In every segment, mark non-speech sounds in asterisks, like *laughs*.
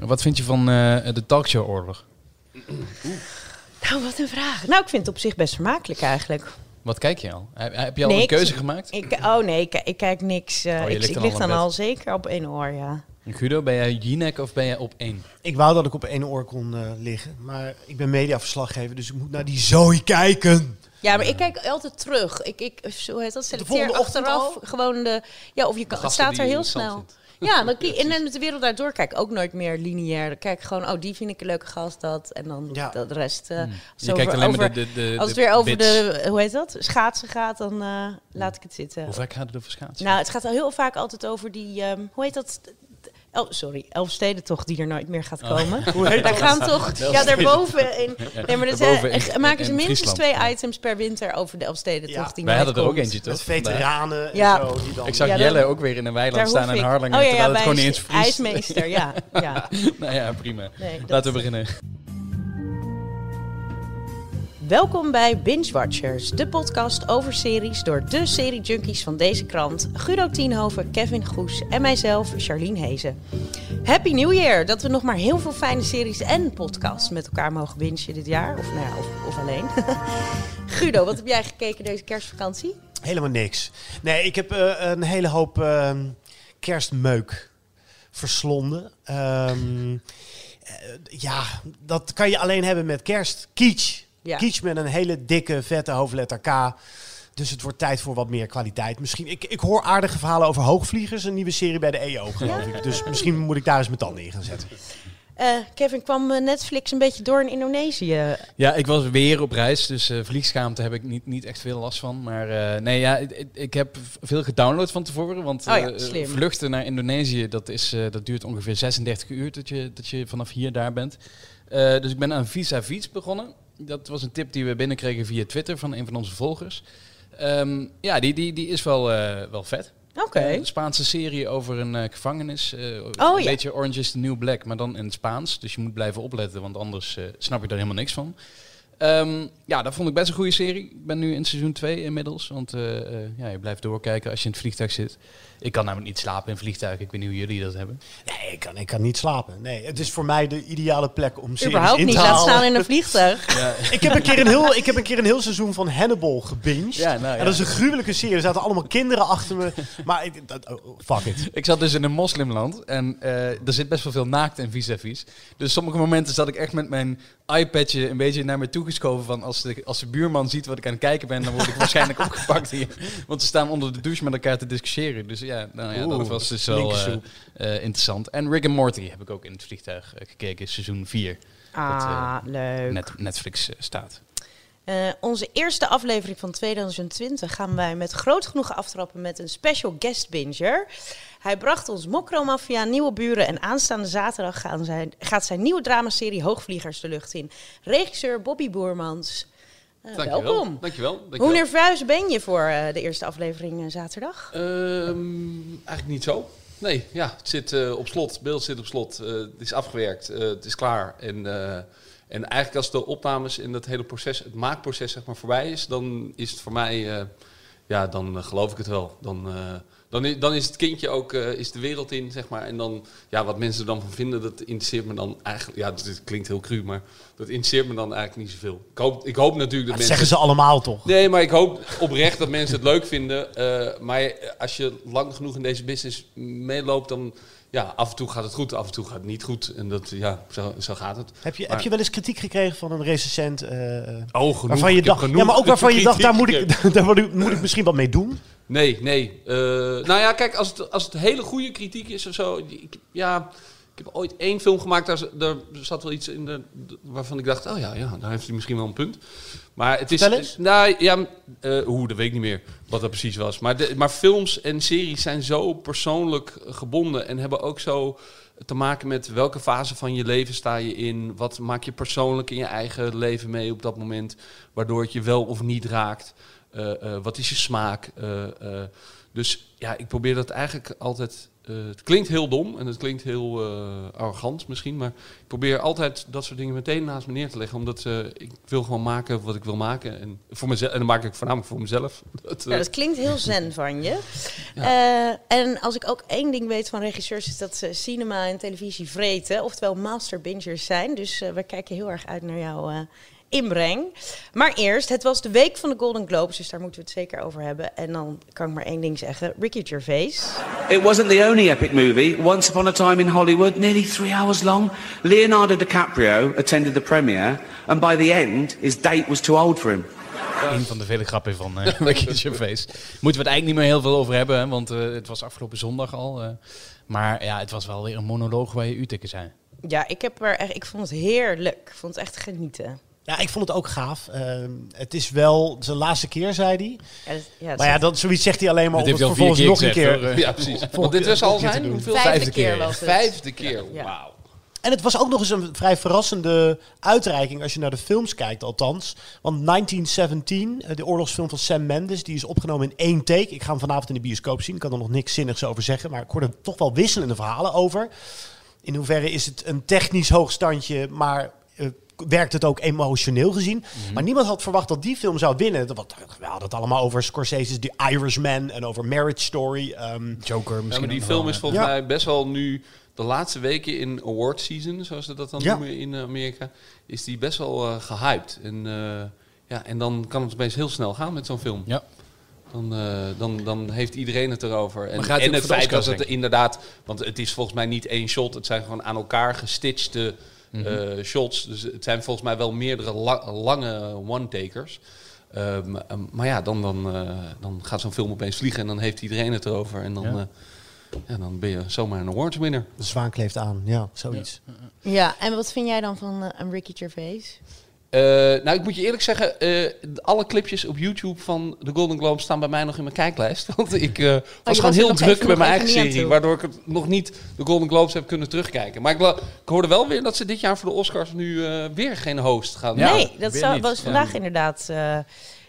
Wat vind je van uh, de talkshow-oorlog? Nou, wat een vraag. Nou, ik vind het op zich best vermakelijk eigenlijk. Wat kijk je al? Heb je al een keuze gemaakt? Ik, oh nee, ik, ik kijk niks. Uh, oh, ik, ik lig dan al zeker op één oor, ja. Guido, ben jij Jinek of ben jij op één? Ik wou dat ik op één oor kon uh, liggen, maar ik ben mediaverslaggever, dus ik moet naar die zooi kijken. Ja, maar ik kijk altijd terug. Ik, ik, zo heet dat, selecteer achteraf gewoon de... Ja, of je kan, het staat er heel snel. Ja, dan je, en met de wereld daardoor kijk ook nooit meer lineair. Dan kijk gewoon, oh, die vind ik een leuke gast, dat. En dan ik dat de rest. Uh, je kijkt alleen maar de, de, Als het weer over de, hoe heet dat, schaatsen gaat, dan uh, laat ik het zitten. Hoe vaak gaat het over schaatsen? Nou, het gaat al heel vaak altijd over die, um, hoe heet dat, Oh, sorry, Elfsteden toch, die er nooit meer gaat oh. komen. Oh. *laughs* Hoe heet Daar gaan toch, *laughs* ja, daarboven in. Nee, maar dat maken ze minstens twee items per winter over de Elfsteden toch? Die Wij hadden er ook eentje toch? Met veteranen ja. en zo. Die dan ik zag Jelle ook weer in een weiland staan in Harlingen, oh, ja, terwijl het gewoon niet eens vriest. IJsmeester, ja. ja. *laughs* nou ja, prima. Laten we beginnen. Welkom bij Binge Watchers, de podcast over series door de serie-junkies van deze krant. Guido Tienhoven, Kevin Goes en mijzelf, Charlene Hezen. Happy New Year! Dat we nog maar heel veel fijne series en podcasts met elkaar mogen bingen dit jaar. Of, nou ja, of, of alleen. *laughs* Guido, wat heb jij gekeken deze kerstvakantie? Helemaal niks. Nee, ik heb uh, een hele hoop uh, kerstmeuk verslonden. Um, ja, dat kan je alleen hebben met kerst. Kitsch. Ja. Kitsch met een hele dikke, vette hoofdletter K. Dus het wordt tijd voor wat meer kwaliteit. Misschien, ik, ik hoor aardige verhalen over hoogvliegers, een nieuwe serie bij de EO, geloof ik. Dus misschien moet ik daar eens mijn tanden in gaan zetten. Uh, Kevin, kwam eh, Netflix een beetje door in Indonesië? Ja, ik was weer op reis, dus uh, vliegschaamte heb ik niet, niet echt veel last van. Maar nee, ja, ik, ik, heb veel gedownload van tevoren, want oh ja, vluchten naar Indonesië, dat, is, dat duurt ongeveer 36 uur dat je, dat je vanaf hier daar bent. dus ik ben aan Visa Fiets begonnen dat was een tip die we binnenkregen via Twitter van een van onze volgers. Um, ja, die, die, die is wel, uh, wel vet. Oké. Okay. Een Spaanse serie over een uh, gevangenis. Uh, oh, een ja. beetje Orange is the New Black, maar dan in het Spaans. Dus je moet blijven opletten, want anders snap je er helemaal niks van. Um, ja, dat vond ik best een goede serie. Ik ben nu in seizoen 2 inmiddels. Want ja, je blijft doorkijken als je in het vliegtuig zit. Ik kan namelijk niet slapen in vliegtuigen. Ik weet niet hoe jullie dat hebben. Nee, ik kan, ik kan niet slapen. Nee, het is voor mij de ideale plek om series Überhaupt in te niet laten staan in een vliegtuig. Ja. ik, heb een keer een heel, ik heb een keer een heel seizoen van Hannibal gebinged. Ja, nou, ja. En dat is een gruwelijke serie. Er zaten allemaal kinderen achter me. Maar ik, dat, oh, fuck it. Ik zat dus in een moslimland. En uh, er zit best wel veel naakt en vis-à-vis. Dus sommige momenten zat ik echt met mijn iPadje een beetje naar me toe geschoven. Van als de, als de buurman ziet wat ik aan het kijken ben, dan word ik waarschijnlijk *laughs* opgepakt hier. Want ze staan onder de douche met elkaar te discussiëren. Dus ja, nou ja, dat was dus wel uh, interessant. En Rick and Morty heb ik ook in het vliegtuig uh, gekeken, seizoen 4. Ah, leuk. Net, Netflix staat. onze eerste aflevering van 2020 gaan wij met groot genoegen aftrappen met een special guest binger. Hij bracht ons Mokromafia, Nieuwe Buren en aanstaande zaterdag gaan zijn, gaat zijn nieuwe dramaserie Hoogvliegers de lucht in. Regisseur Bobby Boermans. Uh, dankjewel. Welkom. Dankjewel. dankjewel. Hoe nerveus ben je voor uh, de eerste aflevering uh, zaterdag? Um, eigenlijk niet zo. Nee, ja, het zit op slot. Het beeld zit op slot. het is afgewerkt. het is klaar. En, en eigenlijk als de opnames in dat hele proces, het maakproces zeg maar voorbij is, dan is het voor mij, ja, dan geloof ik het wel. Dan dan is, dan is het kindje ook uh, is de wereld in, zeg maar. En dan, ja, wat mensen er dan van vinden, dat interesseert me dan eigenlijk... Ja, dat, klinkt heel cru, maar dat interesseert me dan eigenlijk niet zoveel. Ik hoop, ik hoop natuurlijk dat, dat mensen... zeggen ze allemaal toch? Nee, maar ik hoop oprecht dat mensen het leuk vinden. Uh, maar als je lang genoeg in deze business meeloopt, dan... Ja, af en toe gaat het goed, af en toe gaat het niet goed. En dat, ja, zo, zo gaat het. Heb je, heb je wel eens kritiek gekregen van een recensent? Uh, oh, genoeg. Waarvan je dacht, ja, maar ook waarvan je dacht, daar moet ik, *laughs* daar moet ik, moet ik misschien wat mee doen? Nee, nee. Uh, nou ja, kijk, als het, als het hele goede kritiek is of zo. Ik, ja, ik heb ooit één film gemaakt, daar, daar zat wel iets in de, waarvan ik dacht, oh ja, ja, daar heeft hij misschien wel een punt. Maar het is. Nou ja, uh, hoe, dat weet ik niet meer wat dat precies was. Maar, de, maar films en series zijn zo persoonlijk gebonden en hebben ook zo te maken met welke fase van je leven sta je in. Wat maak je persoonlijk in je eigen leven mee op dat moment, waardoor het je wel of niet raakt. Uh, wat is je smaak? Dus ja, ik probeer dat eigenlijk altijd uh, het klinkt heel dom en het klinkt heel uh, arrogant misschien, maar ik probeer altijd dat soort dingen meteen naast me neer te leggen, omdat uh, ik wil gewoon maken wat ik wil maken en voor mezelf en dan maak ik voornamelijk voor mezelf. *laughs* Dat, ja, dat klinkt heel zen *laughs* van je. Ja. en als ik ook één ding weet van regisseurs is dat ze cinema en televisie vreten, oftewel master bingers zijn. Dus we kijken heel erg uit naar jouw inbreng. Maar eerst, het was de week van de Golden Globes, dus daar moeten we het zeker over hebben. En dan kan ik maar één ding zeggen: Ricky Gervais. It wasn't the only epic movie. Once Upon a Time in Hollywood, nearly three hours long. Leonardo DiCaprio attended the premiere, and by the end, his date was too old for him. Een van de vele grappen van uh, *laughs* Ricky Gervais. Moeten we het eigenlijk niet meer heel veel over hebben, hè, want uh, het was afgelopen zondag al. Uh, maar ja, het was wel weer een monoloog waar je u tegen zijn. Ja, ik, heb er echt, ik vond het heerlijk. Ik vond het echt genieten. Ja, ik vond het ook gaaf. Uh, het is wel zijn laatste keer, zei hij. Ja, ja, maar ja, dat, zoiets zegt hij alleen maar om het vervolgens nog een keer... ja, precies. Want dit was al zijn hoeveel? Vijfde, Vijfde keer was het. Vijfde keer, wauw. En het was ook nog eens een vrij verrassende uitreiking als je naar de films kijkt, althans. Want 1917, eh, de oorlogsfilm van Sam Mendes, die is opgenomen in één take. Ik ga hem vanavond in de bioscoop zien. Ik kan er nog niks zinnigs over zeggen, maar ik hoorde toch wel wisselende verhalen over. In hoeverre is het een technisch hoogstandje, maar werkt het ook emotioneel gezien. Mhm. Maar niemand had verwacht dat die film zou winnen. Wat, we hadden het allemaal over Scorsese's The Irishman en over Marriage Story. Um, Joker misschien. Ja, maar die film is volgens mij best wel nu de laatste weken in award season, zoals ze dat dan noemen in Amerika, is die best wel uh, gehyped. En, uh, ja, en dan kan het opeens heel snel gaan met zo'n film. Ja. Dan, uh, dan, dan heeft iedereen het erover. En, en het feit dat het inderdaad, want het is volgens mij niet één shot, het zijn gewoon aan elkaar gestitchte mm shots. Dus het zijn volgens mij wel meerdere lange one-takers. Um, maar ja, dan, dan, uh, dan gaat zo'n film opeens vliegen en dan heeft iedereen het erover. En dan, ja. Uh, ja dan ben je zomaar een awards winner. De zwaan kleeft aan, ja, zoiets. Ja, ja en wat vind jij dan van een Ricky Gervais? Uh, nou, ik moet je eerlijk zeggen, uh, alle clipjes op YouTube van de Golden Globe staan bij mij nog in mijn kijklijst. *laughs* Want ik uh, was gewoon heel druk met mijn eigen serie, waardoor ik het nog niet de Golden Globes heb kunnen terugkijken. Maar ik, ik hoorde wel weer dat ze dit jaar voor de Oscars nu weer geen host gaan doen. Nee, dat zou, was vandaag inderdaad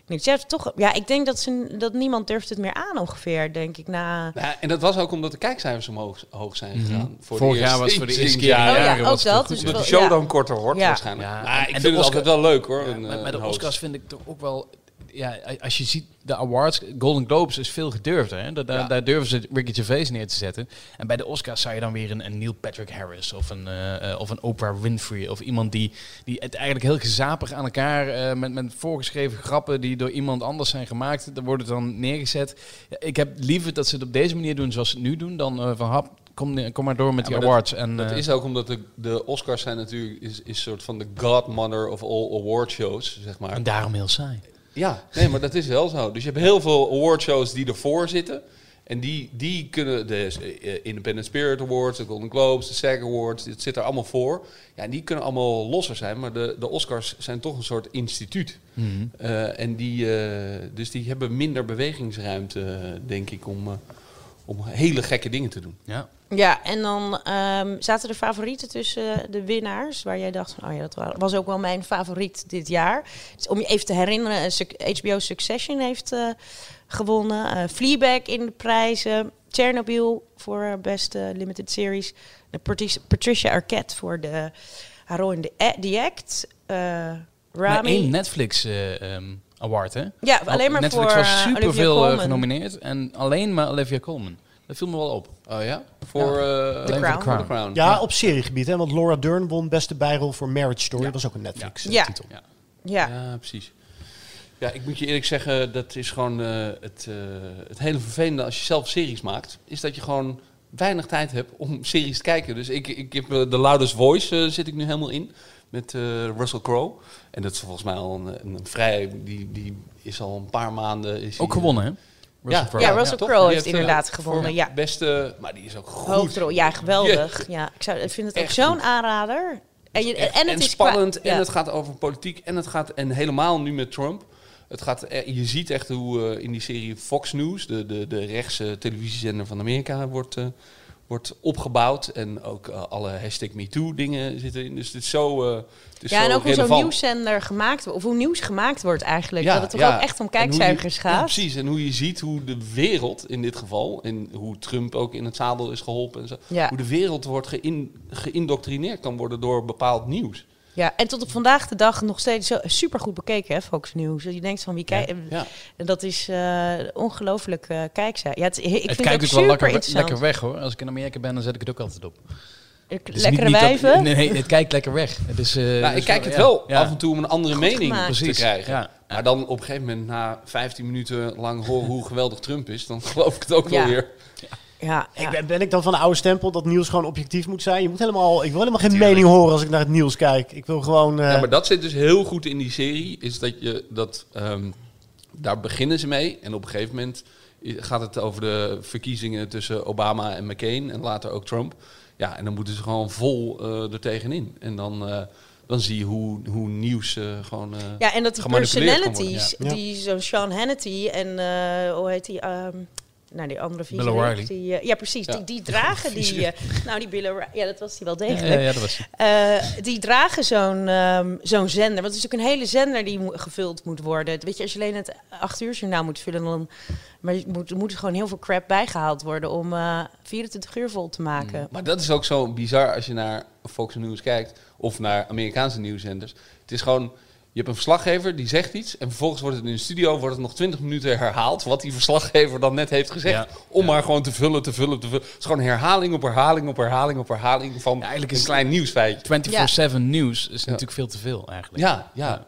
niks. Ja, toch, ja, ik denk dat, ze, dat niemand durft het meer aan ongeveer, denk ik. Na... Ja, en dat was ook omdat de kijkcijfers omhoog hoog zijn mhm. gegaan. Voor Vorig jaar was voor de eerste keer. Ja, ja, ook dat. Dus de show dan korter wordt waarschijnlijk. Maar ik vind het altijd wel leuk hoor. Een, met, met de Oscars vind ik toch ook wel ja, als je ziet de awards, Golden Globes is veel gedurfder. Hè? Daar, daar, durven ze Ricky Gervais neer te zetten. En bij de Oscars zou je dan weer een, een Neil Patrick Harris of een, uh, of een Oprah Winfrey of iemand die, die het eigenlijk heel gezapig aan elkaar uh, met, met voorgeschreven grappen die door iemand anders zijn gemaakt, daar wordt het dan neergezet. ik heb liever dat ze het op deze manier doen zoals ze het nu doen dan uh, van hap. Kom, kom maar door met die awards. Dat, en, dat is ook omdat de, de Oscars zijn natuurlijk is, is soort van de godmother of all award shows, zeg maar. En daarom heel saai. Ja, nee, maar dat is wel zo. Dus je hebt heel veel awardshows die ervoor zitten. En die, die kunnen, de uh, Independent Spirit Awards, de Golden Globes, de SAG Awards, dit zit er allemaal voor. Ja, en die kunnen allemaal losser zijn, maar de, de Oscars zijn toch een soort instituut. Mm -hmm. uh, en die, uh, dus die hebben minder bewegingsruimte, denk ik, om, om hele gekke dingen te doen. Ja. Ja, en dan um, zaten er favorieten tussen de winnaars, waar jij dacht van, oh ja, dat was ook wel mijn favoriet dit jaar. Dus om je even te herinneren, HBO Succession heeft uh, gewonnen, uh, Fleabag in de prijzen, Chernobyl voor beste limited series, Patricia Arquette voor de haar rol in The Act, uh, Rami. één Netflix um, award, hè? Ja, alleen maar Netflix voor was superveel genomineerd en alleen maar Olivia Colman. Dat viel me wel op. Oh ja? Voor ja. Uh, The, Crown. Crown. Crown. Ja, op seriegebied. Hè? Want Laura Dern won beste bijrol voor Marriage Story. Dat was ook een Netflix-titel. Ja. Ja. Ja. precies. Ja, ik moet je eerlijk zeggen, dat is gewoon uh, het, uh, het hele vervelende als je zelf series maakt. Is dat je gewoon weinig tijd hebt om *laughs* series te kijken. Dus ik, ik heb The Loudest Voice zit ik nu helemaal in. Met Russell Crowe. En dat is volgens mij al een, een, vrij... Die, die is al een paar maanden... Is ook gewonnen, hè? Ja, ja, Russell Crowe heeft inderdaad gewonnen. Ja. Beste, maar die is ook goed. Hoofdrol, ja, geweldig. Ja, ik, zou, ik vind het ook zo'n aanrader. En, je, en, het is spannend en het gaat over politiek en het gaat en helemaal nu met Trump. Het gaat, je ziet echt hoe uh, in die serie Fox News, de, de, de rechtse televisiezender van Amerika, wordt, uh, wordt opgebouwd. En ook alle hashtag MeToo dingen zitten in. Dus het is zo. Uh, het ja, en ook hoe zo'n nieuwszender gemaakt wordt, of hoe nieuws gemaakt wordt eigenlijk. Ja, dat het toch ook echt om kijkcijfers gaat. precies, en hoe je ziet hoe de wereld in dit geval, en hoe Trump ook in het zadel is geholpen en zo, hoe de wereld wordt geïn, geïndoctrineerd kan worden door bepaald nieuws. Ja, en tot op vandaag de dag nog steeds super goed bekeken, hè, Fox News. Je denkt van wie kijkt. Ja. En dat is uh, ongelooflijk uh, kijkzij. Ja, het, ik het vind kijkt ook wel lekker, lekker weg hoor. Als ik in Amerika ben, dan zet ik het ook altijd op. Lekkere wijven? nee, nee, het kijkt lekker weg. Het is, uh, nou, ik kijk het wel af en toe om een andere mening te krijgen. Ja. Maar dan op een gegeven moment, na 15 minuten lang horen hoe geweldig Trump is, dan *laughs* geloof ik het ook wel weer. Ja, Ik ben, ben, ik dan van de oude stempel dat nieuws gewoon objectief moet zijn? Je moet helemaal, ik wil helemaal geen mening horen als ik naar het nieuws kijk. Ik wil gewoon. Uh... Ja, maar dat zit dus heel goed in die serie. Is dat je dat. Um, daar beginnen ze mee. En op een gegeven moment gaat het over de verkiezingen tussen Obama en McCain. En later ook Trump. Ja, en dan moeten ze gewoon vol uh, er tegenin. En dan. Uh, dan zie je hoe, hoe nieuws uh, gewoon. Uh, ja, en dat die personalities, ja. die zo'n Sean Hannity en uh, hoe heet die? Um, nou, die andere visie. Die, uh, ja, precies. Die, die *laughs* dragen die. Uh, nou, die Bill Ja, dat was die wel degelijk. Ja, ja, dat was uh, die dragen zo'n um, zo'n zender. Want het is ook een hele zender die gevuld moet worden. Weet je, als je alleen het acht uur journaal moet vullen, dan maar je moet, er moet gewoon heel veel crap bijgehaald worden om 24 uur vol te maken. Mm. Maar dat is ook zo bizar als je naar Fox News kijkt of naar Amerikaanse nieuwszenders. Het is gewoon je hebt een verslaggever die zegt iets en vervolgens wordt het in de studio wordt het nog 20 minuten herhaald wat die verslaggever dan net heeft gezegd. om maar gewoon te vullen, te vullen, te vullen. Het is gewoon herhaling op herhaling op herhaling op herhaling van eigenlijk een klein nieuwsfeitje. 24/7 nieuws is natuurlijk veel te veel eigenlijk. Ja, ja.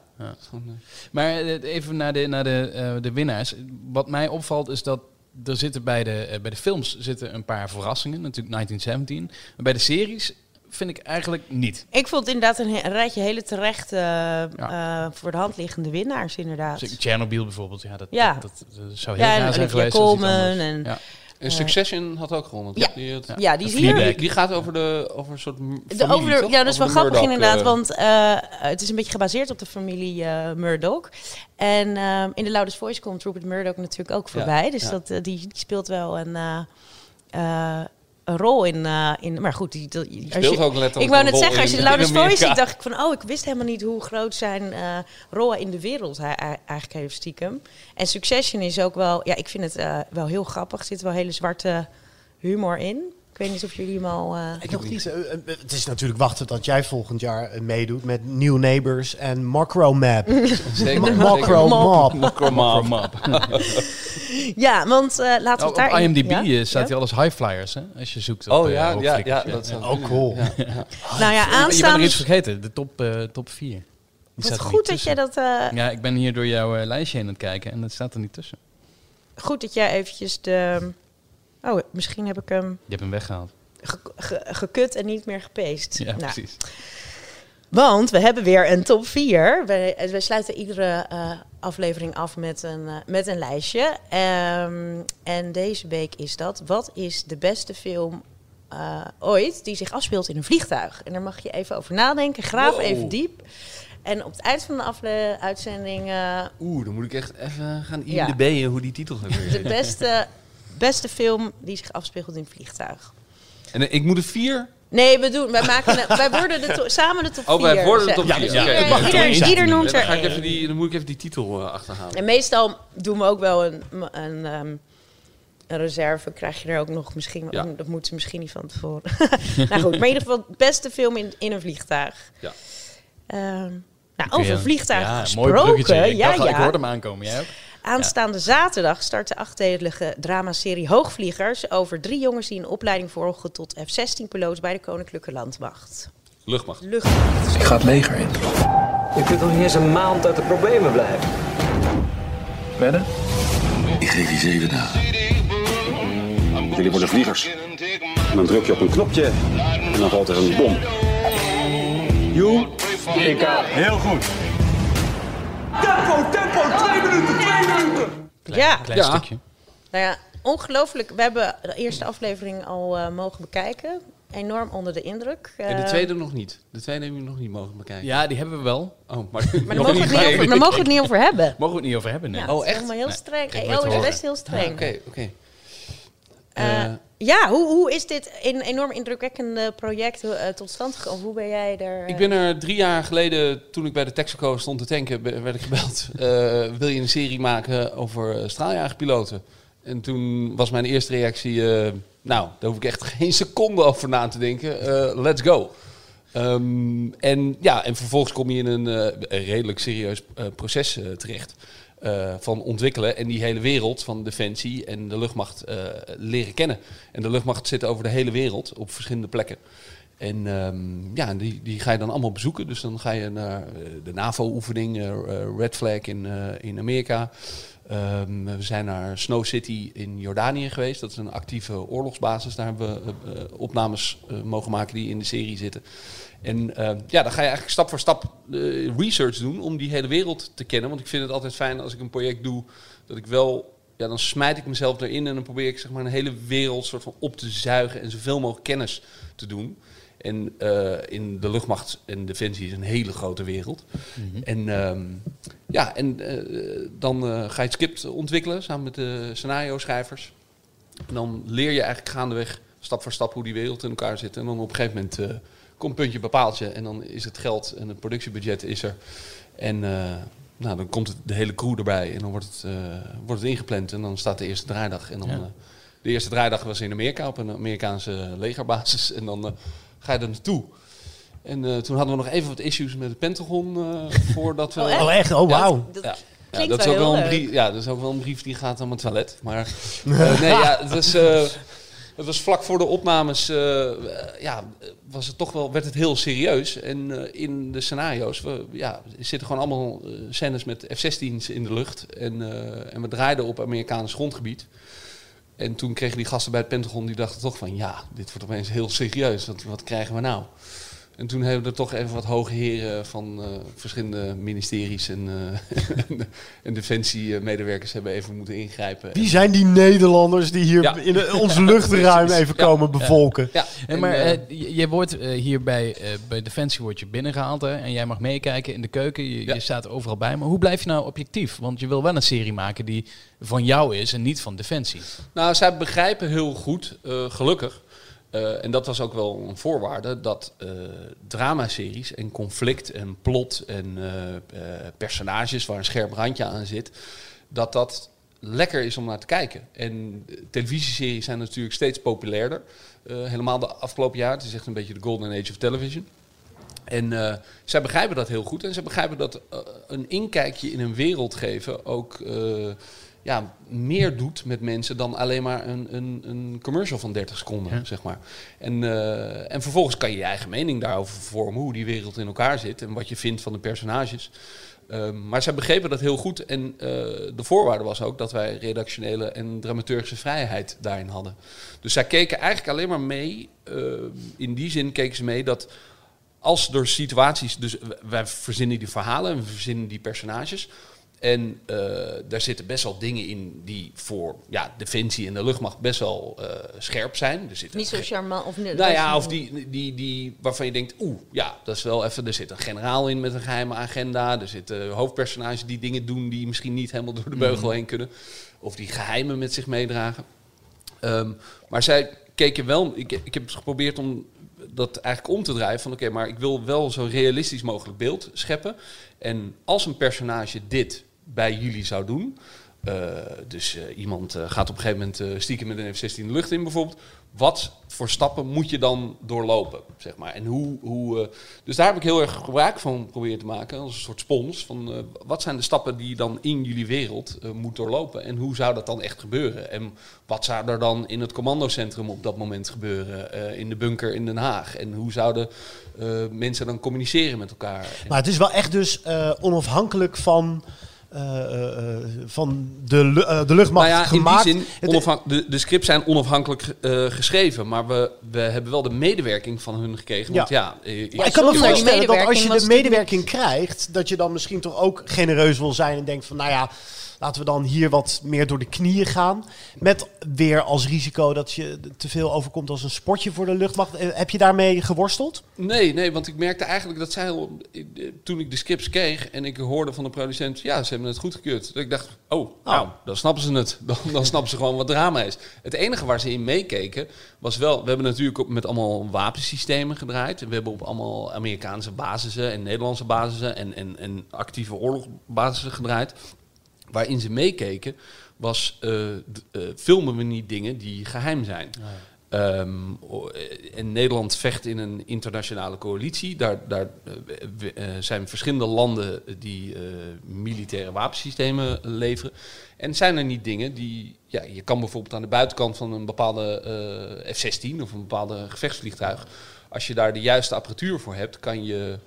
Maar eh, even naar de, naar de, uh, de winnaars. Wat mij opvalt is dat er zitten bij de, uh, bij de films zitten een paar verrassingen. Natuurlijk 1917. Maar bij de series vind ik eigenlijk niet. Ik vond inderdaad een, een rijtje hele terecht uh, voor de hand liggende winnaars, inderdaad. Dus Chernobyl bijvoorbeeld, ja, dat, ja. dat, dat, zou heel ja, zijn geweest. Coleman en... Ja. En Succession had ook gewonnen. Ja, die, het, ja, die is hier. Die gaat over de over een soort de, over Ja, dat is wel grappig inderdaad, want uh, het is een beetje gebaseerd op de familie uh, Murdoch. En uh, in de Loudest Voice komt Rupert Murdoch natuurlijk ook voorbij. Ja, dus ja. Dat, die, die, speelt wel een een rol in. Uh, in maar goed, die, die speelt ook letterlijk. Ik wou net zeggen, als je de Voice ziet, dacht ik van, oh, ik wist helemaal niet hoe groot zijn uh, rol in de wereld hij eigenlijk heeft stiekem. En Succession is ook wel, ja, ik vind het uh, wel heel grappig. Er zit wel hele zwarte humor in. Ik weet niet of jullie hem al... Uh, ik nog niet. het is natuurlijk wachten dat jij volgend jaar meedoet met New Neighbors en Macro Map. *laughs* Zeker. Macro Map. Macro Map. ja, want uh, laten we daar... Op IMDb ja? staat hij alles high flyers, hè? Als je zoekt op Oh ja, ja, ja, dat is ook cool. Nou ja, aanstaan... Je bent er iets vergeten, de top, uh, top 4. Wat goed dat jij dat... Ja, ik ben hier door jouw lijstje heen aan het kijken en dat staat er niet tussen. Goed dat jij eventjes de Oh, misschien heb ik hem... Je hebt hem weggehaald. gekut en niet meer gepeest. Ja, nou. precies. Want we hebben weer een top 4. Wij, eh, wij sluiten iedere uh, aflevering af met een, uh, met een lijstje. Um, en deze week is dat. Wat is de beste film uh, ooit die zich afspeelt in een vliegtuig? En daar mag je even over nadenken. Graaf wow. even diep. En op het eind van de uitzending... Oeh, dan moet ik echt even gaan IMDb'en ja. hoe die titel gaat De beste beste film die zich afspeelt in vliegtuig. En eh, ik moet er vier? Nee, we doen, wij, maken, wij worden de samen de top 4. Oh, wij worden de top 4. Ja, ja, ja, ieder, ieder, noemt er dan, even die, dan moet ik even die titel uh, achterhalen. En meestal doen we ook wel een, een, um, een reserve. Krijg je er ook nog misschien... Ja. Dat moeten ze misschien niet van tevoren. *laughs* nou goed, maar in ieder geval beste film in, in een vliegtuig. Ja. Um, nou, over een vliegtuig ja, gesproken. Mooi ja, ja. Ik hoorde hem aankomen. Jij ook? Aanstaande zaterdag start de achtdelige dramaserie Hoogvliegers over drie jongens die een opleiding volgen tot F-16-piloot bij de Koninklijke Landmacht. Luchtmacht. Luchtmacht. Ik ga het leger in. Je kunt nog niet eens een maand uit de problemen blijven. Wedden? Ik geef je zeven dagen. Jullie worden vliegers. En dan druk je op een knopje en dan valt er een bom. Joe, ik Heel goed. Tempo, tempo, twee minuten, minuten. ja. Klein stukje. Nou ja, ongelooflijk. We hebben de eerste aflevering al uh, mogen bekijken. Enorm onder de indruk. Uh, en de tweede nog niet. De tweede hebben we nog niet mogen bekijken. Ja, die hebben we wel. Oh, maar, maar daar *laughs* mogen, we het niet over, mogen we het niet over hebben. Mogen we het niet over hebben, nee. Ja, oh, echt? helemaal heel streng. Nee, oh, is best heel streng. Oké, oké. Uh, Ja, hoe, hoe is dit een enorm indrukwekkende project uh, tot stand gekomen? Hoe ben jij er? Ik ben er drie jaar geleden, toen ik bij de Texaco stond te tanken, werd ik gebeld. *laughs* wil je een serie maken over straaljagerpiloten? En toen was mijn eerste reactie, nou, daar hoef ik echt *laughs* geen seconde over na te denken. let's go. Um, en, ja, en vervolgens kom je in een, redelijk serieus proces terecht. van ontwikkelen en die hele wereld van defensie en de luchtmacht leren kennen. En de luchtmacht zit over de hele wereld op verschillende plekken. En um, ja, die, die ga je dan allemaal bezoeken. Dus dan ga je naar de NAVO-oefening, Red Flag in, in Amerika. Um, we zijn naar Snow City in Jordanië geweest. Dat is een actieve oorlogsbasis. Daar hebben we opnames mogen maken die in de serie zitten. En uh, ja, dan ga je eigenlijk stap voor stap research doen om die hele wereld te kennen. Want ik vind het altijd fijn als ik een project doe, dat ik wel ja, dan smijt ik mezelf erin en dan probeer ik zeg maar, een hele wereld soort van op te zuigen en zoveel mogelijk kennis te doen. En uh, in de luchtmacht en defensie is een hele grote wereld. Mm -hmm. En um, ja, en uh, dan uh, ga je het script ontwikkelen samen met de scenario-schrijvers. En dan leer je eigenlijk gaandeweg stap voor stap hoe die wereld in elkaar zit. En dan op een gegeven moment komt puntje bepaalt je. En dan is het geld en het productiebudget is er. En nou, dan komt het, de hele crew erbij en dan wordt het, wordt het ingepland. En dan staat de eerste draaidag. En dan, ja. de eerste draaidag was in Amerika op een Amerikaanse legerbasis. En dan ga je er naartoe. En toen hadden we nog even wat issues met het Pentagon *laughs* voordat we... Oh echt? Oh, wauw. Ja, ja, dat is ook wel een brief. Ja, dat is ook wel een brief die gaat aan mijn toilet. Maar uh, *laughs* nee, ja, het was, *laughs* het was vlak voor de opnames. ja, was het toch wel werd het heel serieus. En in de scenario's, we, ja, zitten gewoon allemaal scènes met F-16's in de lucht. En, en we draaiden op Amerikaans grondgebied. En toen kregen die gasten bij het Pentagon, die dachten toch van ja, dit wordt opeens heel serieus. Wat, wat krijgen we nou? En toen hebben we er toch even wat hoge heren van uh, verschillende ministeries en, uh, *laughs* en defensiemedewerkers hebben even moeten ingrijpen. Wie zijn die Nederlanders die hier ja. in de, ons luchtruim *laughs* even ja. komen bevolken? Ja, en, maar uh, je wordt hier bij, bij Defensie wordt je binnengehaald hè, en jij mag meekijken in de keuken. Je, je, staat overal bij. Maar hoe blijf je nou objectief? Want je wil wel een serie maken die van jou is en niet van Defensie. Nou, zij begrijpen heel goed, gelukkig uh, en dat was ook wel een voorwaarde dat uh, dramaseries en conflict en plot en uh, personages waar een scherp randje aan zit, dat dat lekker is om naar te kijken. En televisieseries zijn natuurlijk steeds populairder. helemaal de afgelopen jaar. Het is echt een beetje de golden age of television. En zij begrijpen dat heel goed. En ze begrijpen dat een inkijkje in een wereld geven ook ja, meer doet met mensen dan alleen maar een, een, een commercial van 30 seconden, zeg maar. En, uh, en vervolgens kan je je eigen mening daarover vormen, hoe die wereld in elkaar zit en wat je vindt van de personages. Uh, maar zij begrepen dat heel goed en uh, de voorwaarde was ook dat wij redactionele en dramaturgische vrijheid daarin hadden. Dus zij keken eigenlijk alleen maar mee, in die zin keken ze mee dat als door situaties, dus wij verzinnen die verhalen en we verzinnen die personages, en uh, daar zitten best wel dingen in die voor ja, defensie en de luchtmacht best wel uh, scherp zijn. Er zit Niet zo charmant of niet. Nou ja, of die, die, die waarvan je denkt, oeh, ja, dat is wel even. Er zit een generaal in met een geheime agenda. Er zitten hoofdpersonages die dingen doen die misschien niet helemaal door de beugel mm. heen kunnen. Of die geheimen met zich meedragen. Um, maar zij keken wel. Ik, ik heb geprobeerd om dat eigenlijk om te draaien van oké, maar ik wil wel zo realistisch mogelijk beeld scheppen. En als een personage dit bij jullie zou doen. Uh, dus uh, iemand uh, gaat op een gegeven moment stiekem met een F-16 de lucht in bijvoorbeeld. Wat voor stappen moet je dan doorlopen, zeg maar? En hoe, hoe, dus daar heb ik heel erg gebruik van proberen te maken, als een soort spons. Van, wat zijn de stappen die je dan in jullie wereld moet doorlopen? En hoe zou dat dan echt gebeuren? En wat zou er dan in het commandocentrum op dat moment gebeuren? in de bunker in Den Haag? En hoe zouden mensen dan communiceren met elkaar? Maar het is wel echt dus onafhankelijk van... Uh, uh, van de, uh, de luchtmacht nou ja, gemaakt. In die zin, de, de scripts zijn onafhankelijk geschreven, maar we, we hebben wel de medewerking van hun gekregen. Want ja, ja, ja ik kan me voorstellen dat als je de medewerking krijgt, dat je dan misschien toch ook genereus wil zijn en denkt van, nou ja, laten we dan hier wat meer door de knieën gaan. Met weer als risico dat je te veel overkomt als een sportje voor de luchtmacht. Eh, heb je daarmee geworsteld? Nee, nee, want ik merkte eigenlijk dat zij, toen ik de scripts kreeg en ik hoorde van de producent, ja, ze hebben het goedgekeurd. Dus ik dacht, oh, oh, nou, dan snappen ze het. *laughs* Dan, dan snappen ze gewoon wat drama is. Het enige waar ze in meekeken was wel... We hebben natuurlijk met allemaal wapensystemen gedraaid. We hebben op allemaal Amerikaanse basissen en Nederlandse basissen... en, en, en actieve oorlogbasissen gedraaid. Waarin ze meekeken was, uh, filmen we niet dingen die geheim zijn. Ah, Um, en Nederland vecht in een internationale coalitie. Daar, daar uh, zijn verschillende landen die militaire wapensystemen leveren. En zijn er niet dingen die. Ja, je kan bijvoorbeeld aan de buitenkant van een bepaalde F-16 of een bepaalde gevechtsvliegtuig. Als je daar de juiste apparatuur voor hebt, kan je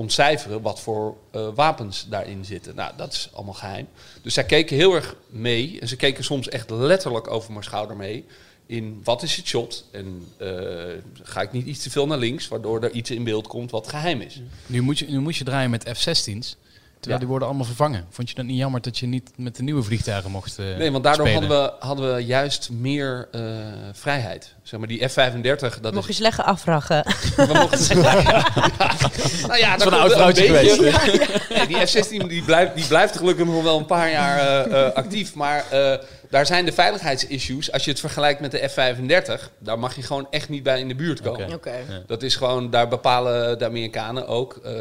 ontcijferen wat voor wapens daarin zitten. Nou, dat is allemaal geheim. Dus zij keken heel erg mee. En ze keken soms echt letterlijk over mijn schouder mee in wat is het shot en uh, ga ik niet iets te veel naar links, waardoor er iets in beeld komt wat geheim is. Nu moet je, nu moet je draaien met F-16's. Terwijl die worden allemaal vervangen. Vond je dat niet jammer dat je niet met de nieuwe vliegtuigen mocht uh, Nee, want daardoor hadden we, hadden we juist meer uh, vrijheid. Zeg maar die F-35... Dat Mocht je slecht afvragen. *laughs* We mochten... ja. *laughs* Nou ja, dat is een oud vrouwtje geweest. nee, die F-16 die blijft, die blijft gelukkig nog wel een paar jaar uh, actief. Maar daar zijn de veiligheidsissues, als je het vergelijkt met de F-35, daar mag je gewoon echt niet bij in de buurt komen. Okay. Dat is gewoon, daar bepalen de Amerikanen ook uh,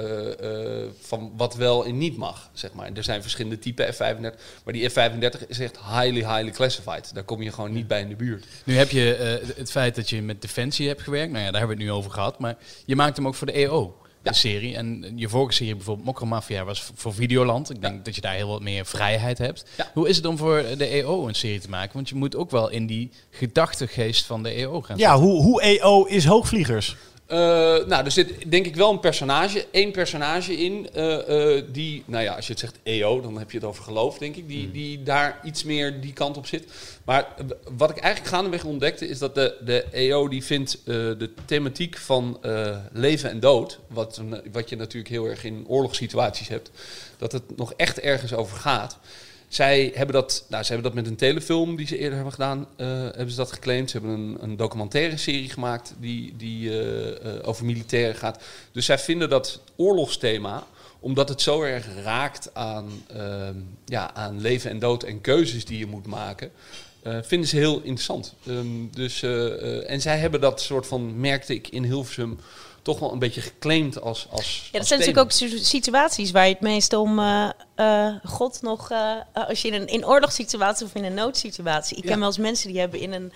uh, van wat wel en niet mag, zeg maar. Er zijn verschillende typen F-35, maar die F-35 is echt highly, highly classified. Daar kom je gewoon niet bij in de buurt. Nu heb je uh, het feit dat je met Defensie hebt gewerkt, nou ja, daar hebben we het nu over gehad, maar je maakt hem ook voor de EO de serie. En je vorige serie, bijvoorbeeld Mokromafia, was voor Videoland. Ik denk dat je daar heel wat meer vrijheid hebt. Hoe is het om voor de EO een serie te maken? Want je moet ook wel in die gedachtegeest van de EO gaan. Ja, hoe, hoe EO is hoogvliegers? Uh, nou, er zit denk ik wel een personage, één personage in, uh, uh, die, nou ja, als je het zegt EO, dan heb je het over geloof, denk ik, die, hmm. die daar iets meer die kant op zit. Maar wat ik eigenlijk gaandeweg ontdekte, is dat de, de EO die vindt de thematiek van leven en dood, wat, wat je natuurlijk heel erg in oorlogssituaties hebt, dat het nog echt ergens over gaat. Zij hebben dat, nou, ze hebben dat met een telefilm die ze eerder hebben gedaan, uh, hebben ze dat geclaimd. Ze hebben een, een documentaire serie gemaakt die, die uh, uh, over militairen gaat. Dus zij vinden dat oorlogsthema, omdat het zo erg raakt aan, ehm, ja, aan leven en dood en keuzes die je moet maken, vinden ze heel interessant. Um, dus, en zij hebben dat soort van, merkte ik in Hilversum, toch wel een beetje geclaimd als. als ja, dat zijn natuurlijk ook situaties waar je het meest om. Uh, uh, God nog. Uh, als je in een in oorlogssituatie of in een noodsituatie. Ik ja. ken wel eens mensen die hebben in een.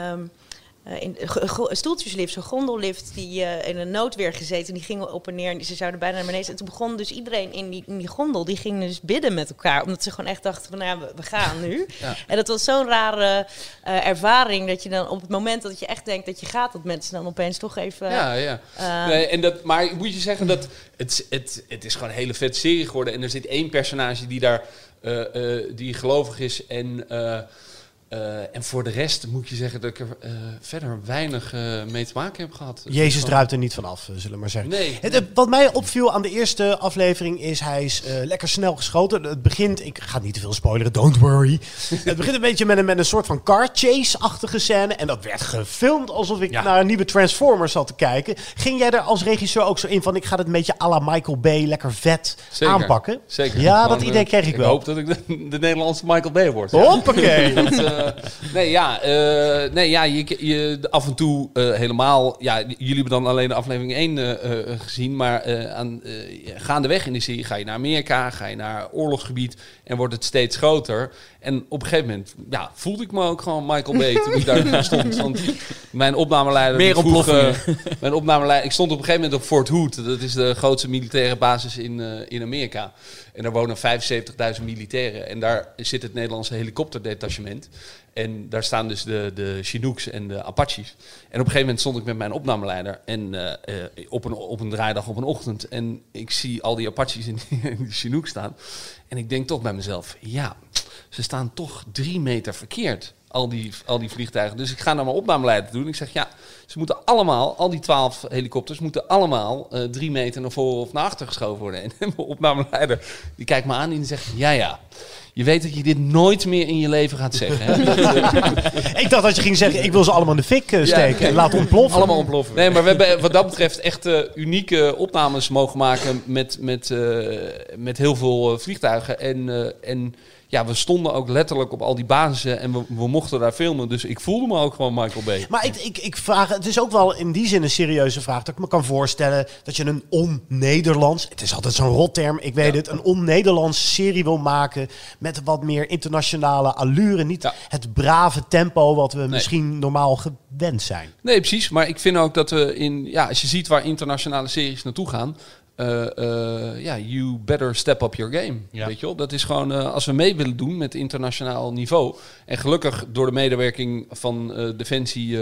Um, uh, in stoeltjeslift, zo'n gondellift, die uh, in een noodweer gezeten. Die gingen op en neer en ze zouden bijna naar beneden. En toen begon dus iedereen in die, in die gondel, die ging dus bidden met elkaar. Omdat ze gewoon echt dachten van, nou ja, we, we gaan nu. *laughs* ja. En dat was zo'n rare uh, ervaring, dat je dan op het moment dat je echt denkt dat je gaat, dat mensen dan opeens toch even... Ja, ja. nee, en dat, maar moet je zeggen dat het, het, het is gewoon een hele vette serie geworden. En er zit één personage die daar, die gelovig is en... Uh, en voor de rest moet je zeggen dat ik er uh, verder weinig uh, mee te maken heb gehad. Jezus van... druipt er niet vanaf, zullen we maar zeggen. Nee. Het, wat mij opviel aan de eerste aflevering is hij is lekker snel geschoten. Het begint, ik ga niet te veel spoileren, don't worry. *laughs* het begint een beetje met een, met een soort van car chase-achtige scène. En dat werd gefilmd alsof ik ja. naar een nieuwe Transformers zat te kijken. Ging jij er als regisseur ook zo in van ik ga het een beetje à la Michael Bay lekker vet Zeker. aanpakken? Zeker. Ja, Gewoon, dat idee kreeg ik, ik wel. Ik hoop dat ik de, de Nederlandse Michael Bay word. Hoppakee! Ja. *laughs* dat, *laughs* nee, ja, uh, nee, ja je, je, af en toe uh, helemaal... Ja, jullie hebben dan alleen de aflevering 1 uh, gezien. Maar aan, gaandeweg in de serie ga je naar Amerika, ga je naar oorlogsgebied... en wordt het steeds groter. En op een gegeven moment ja, voelde ik me ook gewoon Michael Bay toen ik daar *laughs* stond. Want mijn opnameleider... Meer vroeg, Mijn opnameleider... Ik stond op een gegeven moment op Fort Hood. Dat is de grootste militaire basis in, in Amerika. En daar wonen 75.000 militairen. En daar zit het Nederlandse helikopterdetachement. En daar staan dus de, de Chinooks en de Apaches. En op een gegeven moment stond ik met mijn opnameleider en, uh, uh, op, een, op een draaidag op een ochtend. En ik zie al die Apaches en *laughs* die, die Chinooks staan. En ik denk toch bij mezelf, ja, ze staan toch drie meter verkeerd. Al die, al die vliegtuigen. Dus ik ga naar mijn opnameleider doen. Ik zeg, ja, Ze moeten allemaal, al die twaalf helikopters, moeten allemaal uh, drie meter naar voren of naar achter geschoven worden. *laughs* En mijn opnameleider, die kijkt me aan en die zegt, ja ja, je weet dat je dit nooit meer in je leven gaat zeggen. Hè? *laughs* ik dacht dat je ging zeggen, ik wil ze allemaal in de fik uh, steken en laten ontploffen. Allemaal ontploffen. Nee, maar we hebben wat dat betreft echt uh, unieke opnames mogen maken met, met, uh, met heel veel vliegtuigen. En, en ja, we stonden ook letterlijk op al die bazen en we, we, mochten daar filmen. Dus ik voelde me ook gewoon Michael Bay. Maar ik, ik, ik vraag, het is ook wel in die zin een serieuze vraag. Dat ik me kan voorstellen dat je een on-Nederlands, het is altijd zo'n rotterm, ik weet het, een on-Nederlands serie wil maken met wat meer internationale allure. Niet het brave tempo wat we misschien normaal gewend zijn. Nee, precies. Maar ik vind ook dat we in, ja, als je ziet waar internationale series naartoe gaan, ja, you better step up your game. Weet je wel? Dat is gewoon, uh, als we mee willen doen met internationaal niveau. En gelukkig door de medewerking van Defensie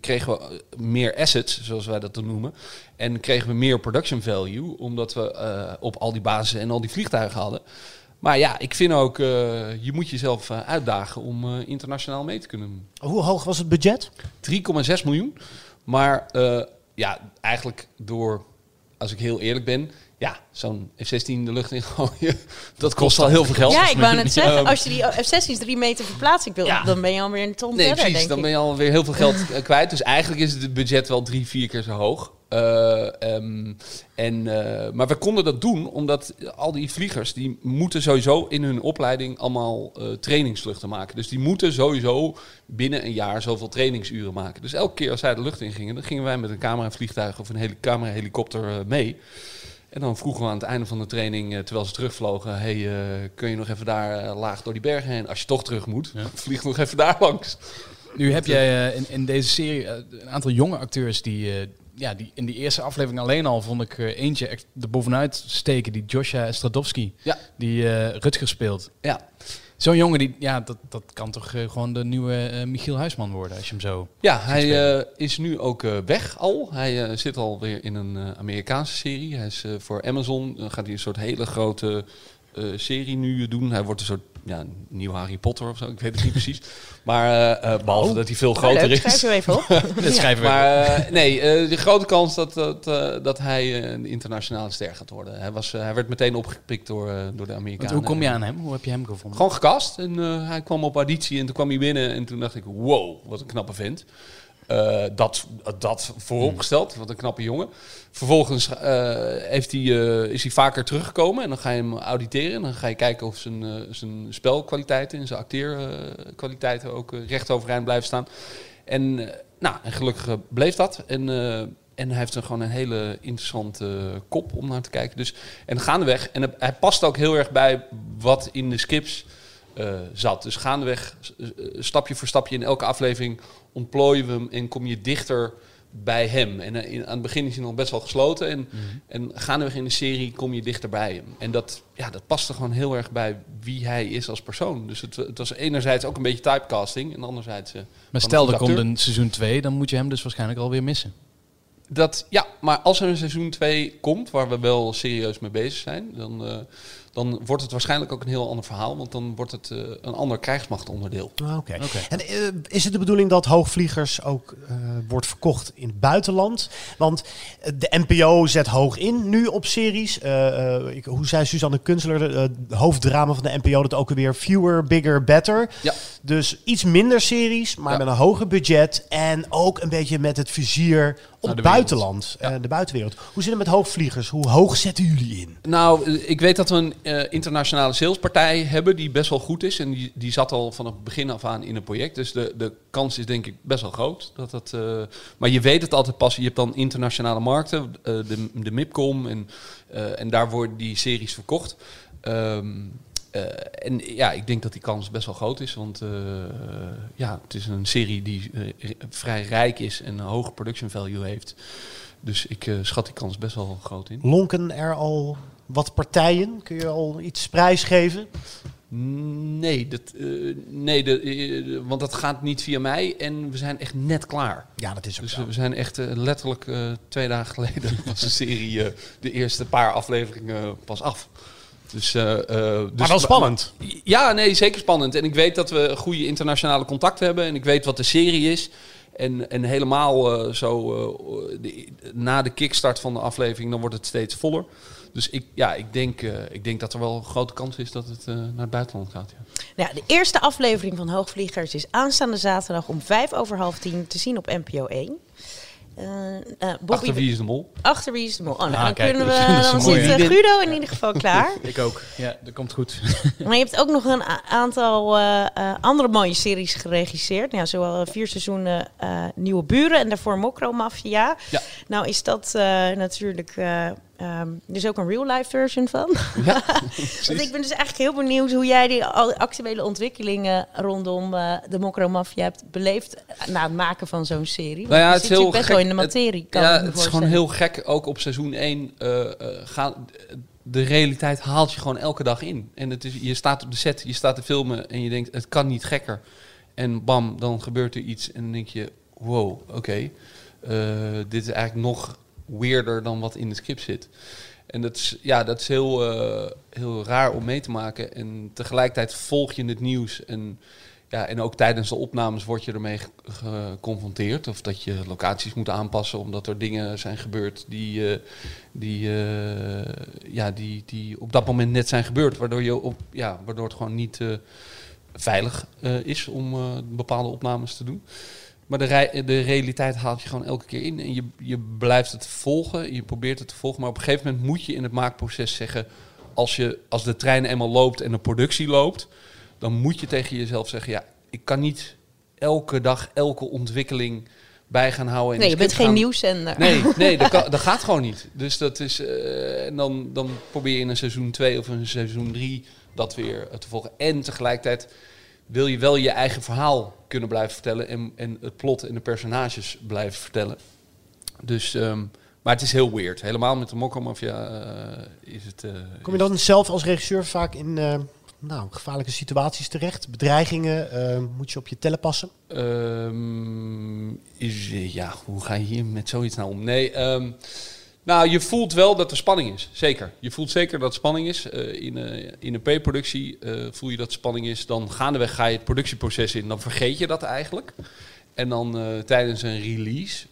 kregen we meer assets, zoals wij dat dan noemen. En kregen we meer production value, omdat we op al die bases en al die vliegtuigen hadden. Maar ja, ik vind ook, je moet jezelf uitdagen om internationaal mee te kunnen doen. Hoe hoog was het budget? 3,6 miljoen. Maar ja, eigenlijk door als ik heel eerlijk ben, ja, zo'n F-16 de lucht in gooien, *laughs* dat kost al heel veel geld. Ja, ik wou net zeggen, *laughs* als je die F-16's drie meter verplaatsen wil, ja. dan ben je alweer een ton nee, verder, precies, dan ben je alweer heel veel geld eh, kwijt. Dus eigenlijk is het budget wel drie, vier keer zo hoog. Uh, um, en, uh, maar we konden dat doen omdat al die vliegers die moeten sowieso in hun opleiding allemaal uh, trainingsvluchten maken. Dus die moeten sowieso binnen een jaar zoveel trainingsuren maken. Dus elke keer als zij de lucht in gingen, dan gingen wij met een camera-vliegtuig of een heli camera-helikopter mee. En dan vroegen we aan het einde van de training, terwijl ze terugvlogen, hey, kun je nog even daar laag door die bergen heen? Als je toch terug moet, ja. *laughs* vlieg nog even daar langs. Nu heb jij in, in, deze serie een aantal jonge acteurs die ja, die, in die eerste aflevering alleen al vond ik uh, eentje echt er bovenuit steken. Die Joshua Stradowski. Ja. Die uh, Rutger speelt. Ja. Zo'n jongen, die, ja, dat, dat kan toch uh, gewoon de nieuwe Michiel Huisman worden als je hem zo... Ja, hij is nu ook weg al. Hij zit alweer in een Amerikaanse serie. Hij is voor Amazon, gaat hij een soort hele grote serie nu doen. Hij wordt een soort ja, nieuw Harry Potter of zo. Ik weet het niet precies. *laughs* Maar uh, behalve oh. dat hij veel groter is. Schrijf je even op. *laughs* dat schrijven we maar uh, nee, uh, de grote kans dat, dat, dat hij een internationale ster gaat worden. Hij, was, hij werd meteen opgepikt door, door de Amerikanen. hoe kom je aan hem? Hoe heb je hem gevonden? Gewoon gekast. En hij kwam op auditie en toen kwam hij binnen. En toen dacht ik, wow, wat een knappe vent. Uh, dat, dat vooropgesteld, wat een knappe jongen. Vervolgens uh, heeft hij, uh, is hij vaker teruggekomen en dan ga je hem auditeren. En dan ga je kijken of zijn, zijn spelkwaliteiten en zijn acteerkwaliteiten ook recht overeind blijven staan. En, nou, en gelukkig bleef dat. En, en hij heeft een, gewoon een hele interessante kop om naar te kijken. Dus, en gaandeweg, en hij past ook heel erg bij wat in de scripts zat. Dus gaandeweg, stapje voor stapje in elke aflevering ontplooien we hem en kom je dichter bij hem. En eh, in, aan het begin is hij nog best wel gesloten. En, mm en gaandeweg in de serie kom je dichter bij hem. En dat, ja, dat past er gewoon heel erg bij wie hij is als persoon. Dus het, het was enerzijds ook een beetje typecasting. En anderzijds... Uh, maar stel, er komt een seizoen 2, dan moet je hem dus waarschijnlijk alweer missen. Dat, ja, maar als er een seizoen 2 komt, waar we wel serieus mee bezig zijn, dan, uh, dan wordt het waarschijnlijk ook een heel ander verhaal. Want dan wordt het uh, een ander krijgsmachtonderdeel. Ah, oké. Okay. En uh, is het de bedoeling dat hoogvliegers ook uh, wordt verkocht in het buitenland? Want de NPO zet hoog in nu op series. Ik, hoe zei Suzanne Kunstler, de hoofddrama van de NPO, dat ook weer fewer, bigger, better. Ja. Dus iets minder series, maar ja. met een hoger budget. En ook een beetje met het vizier op het buitenland, ja. de buitenwereld. Hoe zit het met hoogvliegers? Hoe hoog zetten jullie in? Nou, ik weet dat we een uh, internationale salespartij hebben die best wel goed is. En die, die zat al vanaf het begin af aan in een project. Dus de, de kans is denk ik best wel groot. Dat dat, uh, maar je weet het altijd pas. Je hebt dan internationale markten, uh, de, de MIPCOM. En, en daar worden die series verkocht. Um, en ja, ik denk dat die kans best wel groot is. Want ja, het is een serie die vrij rijk is en een hoge production value heeft. Dus ik schat die kans best wel groot in. Lonken er al wat partijen? Kun je al iets prijsgeven? Nee, dat, uh, nee de, uh, want dat gaat niet via mij en we zijn echt net klaar. Ja, dat is ook Dus zo. we zijn echt uh, letterlijk twee dagen *laughs* geleden was de serie de eerste paar afleveringen pas af. Dus, dus maar wel spannend. Ja, nee, zeker spannend. En ik weet dat we goede internationale contacten hebben en ik weet wat de serie is. En, en helemaal zo na de kickstart van de aflevering, dan wordt het steeds voller. Dus ik, ja, ik, denk, ik denk dat er wel een grote kans is dat het naar het buitenland gaat. Ja. Nou, de eerste aflevering van Hoogvliegers is aanstaande zaterdag om vijf over half tien te zien op NPO 1. Uh, Achter wie is de mol? Achter wie is de mol. Oh, nou, ah, dan kunnen we. Dan zit uh, Guido in ieder geval klaar. *laughs* ik ook. Ja, dat komt goed. *laughs* maar je hebt ook nog een aantal andere mooie series geregisseerd. Nou, zowel vier seizoenen Nieuwe Buren en daarvoor Mokro Mafia. Ja. Nou is dat natuurlijk Um, er is ook een real-life version van. Ja, *laughs* *laughs* Want ik ben dus eigenlijk heel benieuwd hoe jij die actuele ontwikkelingen rondom uh, de Mokro Mafia hebt beleefd na het maken van zo'n serie. Nou ja, het is heel best gek. wel in de materie. Het, ja, het is gewoon heel gek. Ook op seizoen 1 uh, gaan de realiteit haalt je gewoon elke dag in. En het is, je staat op de set, je staat te filmen en je denkt, het kan niet gekker. En bam, dan gebeurt er iets en dan denk je, wow, oké. dit is eigenlijk nog weirder dan wat in het script zit. En dat is, ja, dat is heel, uh, heel raar om mee te maken. En tegelijkertijd volg je het nieuws. En, ja, en ook tijdens de opnames word je ermee geconfronteerd. Of dat je locaties moet aanpassen omdat er dingen zijn gebeurd die, uh, die, uh, ja, die, die op dat moment net zijn gebeurd. Waardoor, je op, ja, waardoor het gewoon niet veilig is om bepaalde opnames te doen. Maar de, de realiteit haalt je gewoon elke keer in. En je, je blijft het volgen. Je probeert het te volgen. Maar op een gegeven moment moet je in het maakproces zeggen. Als, je, als de trein eenmaal loopt en de productie loopt. Dan moet je tegen jezelf zeggen. Ja, ik kan niet elke dag elke ontwikkeling bij gaan houden. En nee, je bent geen nieuwszender. Nee, nee dat, *laughs* kan, dat gaat gewoon niet. Dus dat is. Uh, en dan, dan probeer je in een seizoen 2 of een seizoen 3 dat weer te volgen. En tegelijkertijd wil je wel je eigen verhaal kunnen blijven vertellen en, en het plot en de personages blijven vertellen. Dus, um, maar het is heel weird. Helemaal met de Mokko Mafia uh, is het... Uh, Kom je dan zelf als regisseur vaak in uh, nou, gevaarlijke situaties terecht? Bedreigingen? moet je op je tellen passen? Um, is, ja, hoe ga je hier met zoiets nou om? Nee, um, nou, je voelt wel dat er spanning is. Zeker. Je voelt zeker dat er spanning is. Uh, in, uh, in een P-productie uh, voel je dat spanning is. Dan gaandeweg ga je het productieproces in. Dan vergeet je dat eigenlijk. En dan tijdens een release,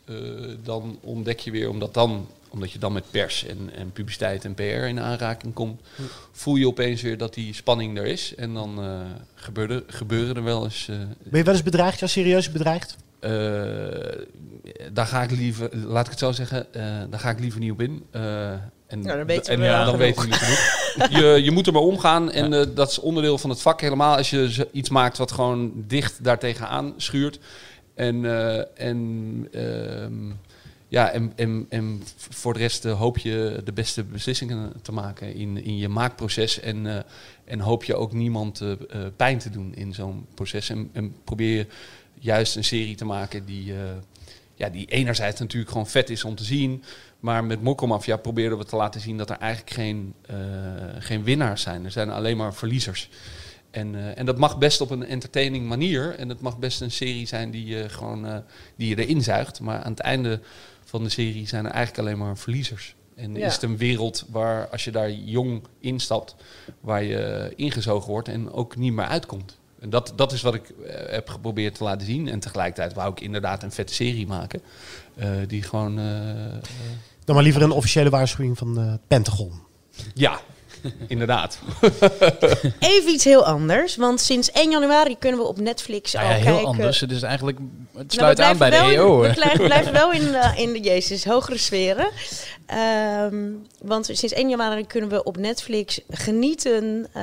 dan ontdek je weer, omdat, dan, omdat je dan met pers en, en publiciteit en PR in aanraking komt, voel je opeens weer dat die spanning er is. En dan gebeuren, gebeuren er wel eens. ben je wel eens bedreigd, ja, serieus bedreigd? Uh, daar ga ik liever, laat ik het zo zeggen, uh, daar ga ik liever niet op in. En ja, dan weet je, en, ja, dan genoeg. je, je moet er maar omgaan en ja. dat is onderdeel van het vak. Helemaal als je iets maakt wat gewoon dicht daartegen aan schuurt. En, en, ehm, ja, en, en, en voor de rest hoop je de beste beslissingen te maken in, in je maakproces. En, en hoop je ook niemand pijn te doen in zo'n proces. En, en probeer je juist een serie te maken die, uh, ja, die enerzijds natuurlijk gewoon vet is om te zien. Maar met Mokkomafia probeerden we te laten zien dat er eigenlijk geen, uh, geen winnaars zijn. Er zijn alleen maar verliezers. En, uh, en dat mag best op een entertaining manier. En het mag best een serie zijn die je gewoon die je erin zuigt. Maar aan het einde van de serie zijn er eigenlijk alleen maar verliezers. En ja. is het een wereld waar, als je daar jong instapt, waar je ingezogen wordt en ook niet meer uitkomt. En dat, dat is wat ik uh, heb geprobeerd te laten zien. En tegelijkertijd wou ik inderdaad een vette serie maken. Uh, die gewoon... Uh, Dan maar liever een officiële waarschuwing van Pentagon. Ja, *laughs* inderdaad. *laughs* Even iets heel anders. Want sinds 1 januari kunnen we op Netflix nou ja, al heel kijken... anders. Het is eigenlijk... Het sluit nou, aan bij de EO. In, we *laughs* blijven wel in, in de Jezus hogere sferen. Um, want sinds 1 januari kunnen we op Netflix genieten, uh,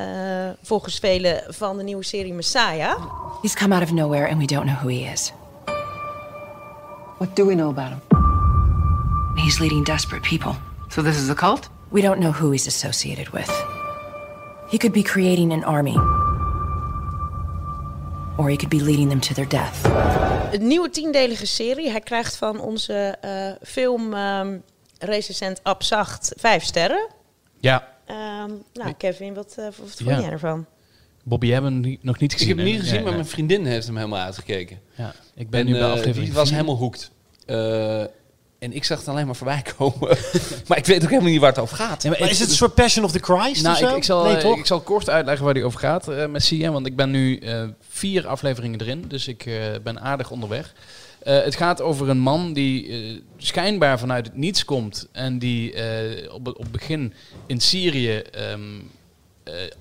volgens velen, van de nieuwe serie Messiah. He's come out of nowhere and we don't know who he is. What do we know about him? He's leading desperate people. So this is a cult? We don't know who he's associated with. He could be creating an army. Or he could be leading them to their death. Een nieuwe tiendelige serie. Hij krijgt van onze uh, film... Um, recensent Abzacht vijf sterren. Ja. Um, nou, Kevin, wat, uh, wat vond ja. jij ervan? Bobby hebben we nog niet gezien. Ik heb hem niet gezien, ja, maar mijn vriendin heeft hem helemaal uitgekeken. Ja, ik ben en, nu bij uh, aflevering Die was helemaal hoekt. Uh, en ik zag het alleen maar voorbij komen. *laughs* maar ik weet ook helemaal niet waar het over gaat. Ja, maar, maar is het een soort Passion of the Christ nou, ik, ik, zal, nee, ik, ik, zal kort uitleggen waar die over gaat uh, met CM. Want ik ben nu uh, vier afleveringen erin. Dus ik uh, ben aardig onderweg. het gaat over een man die schijnbaar vanuit het niets komt en die op het op begin in Syrië ehm,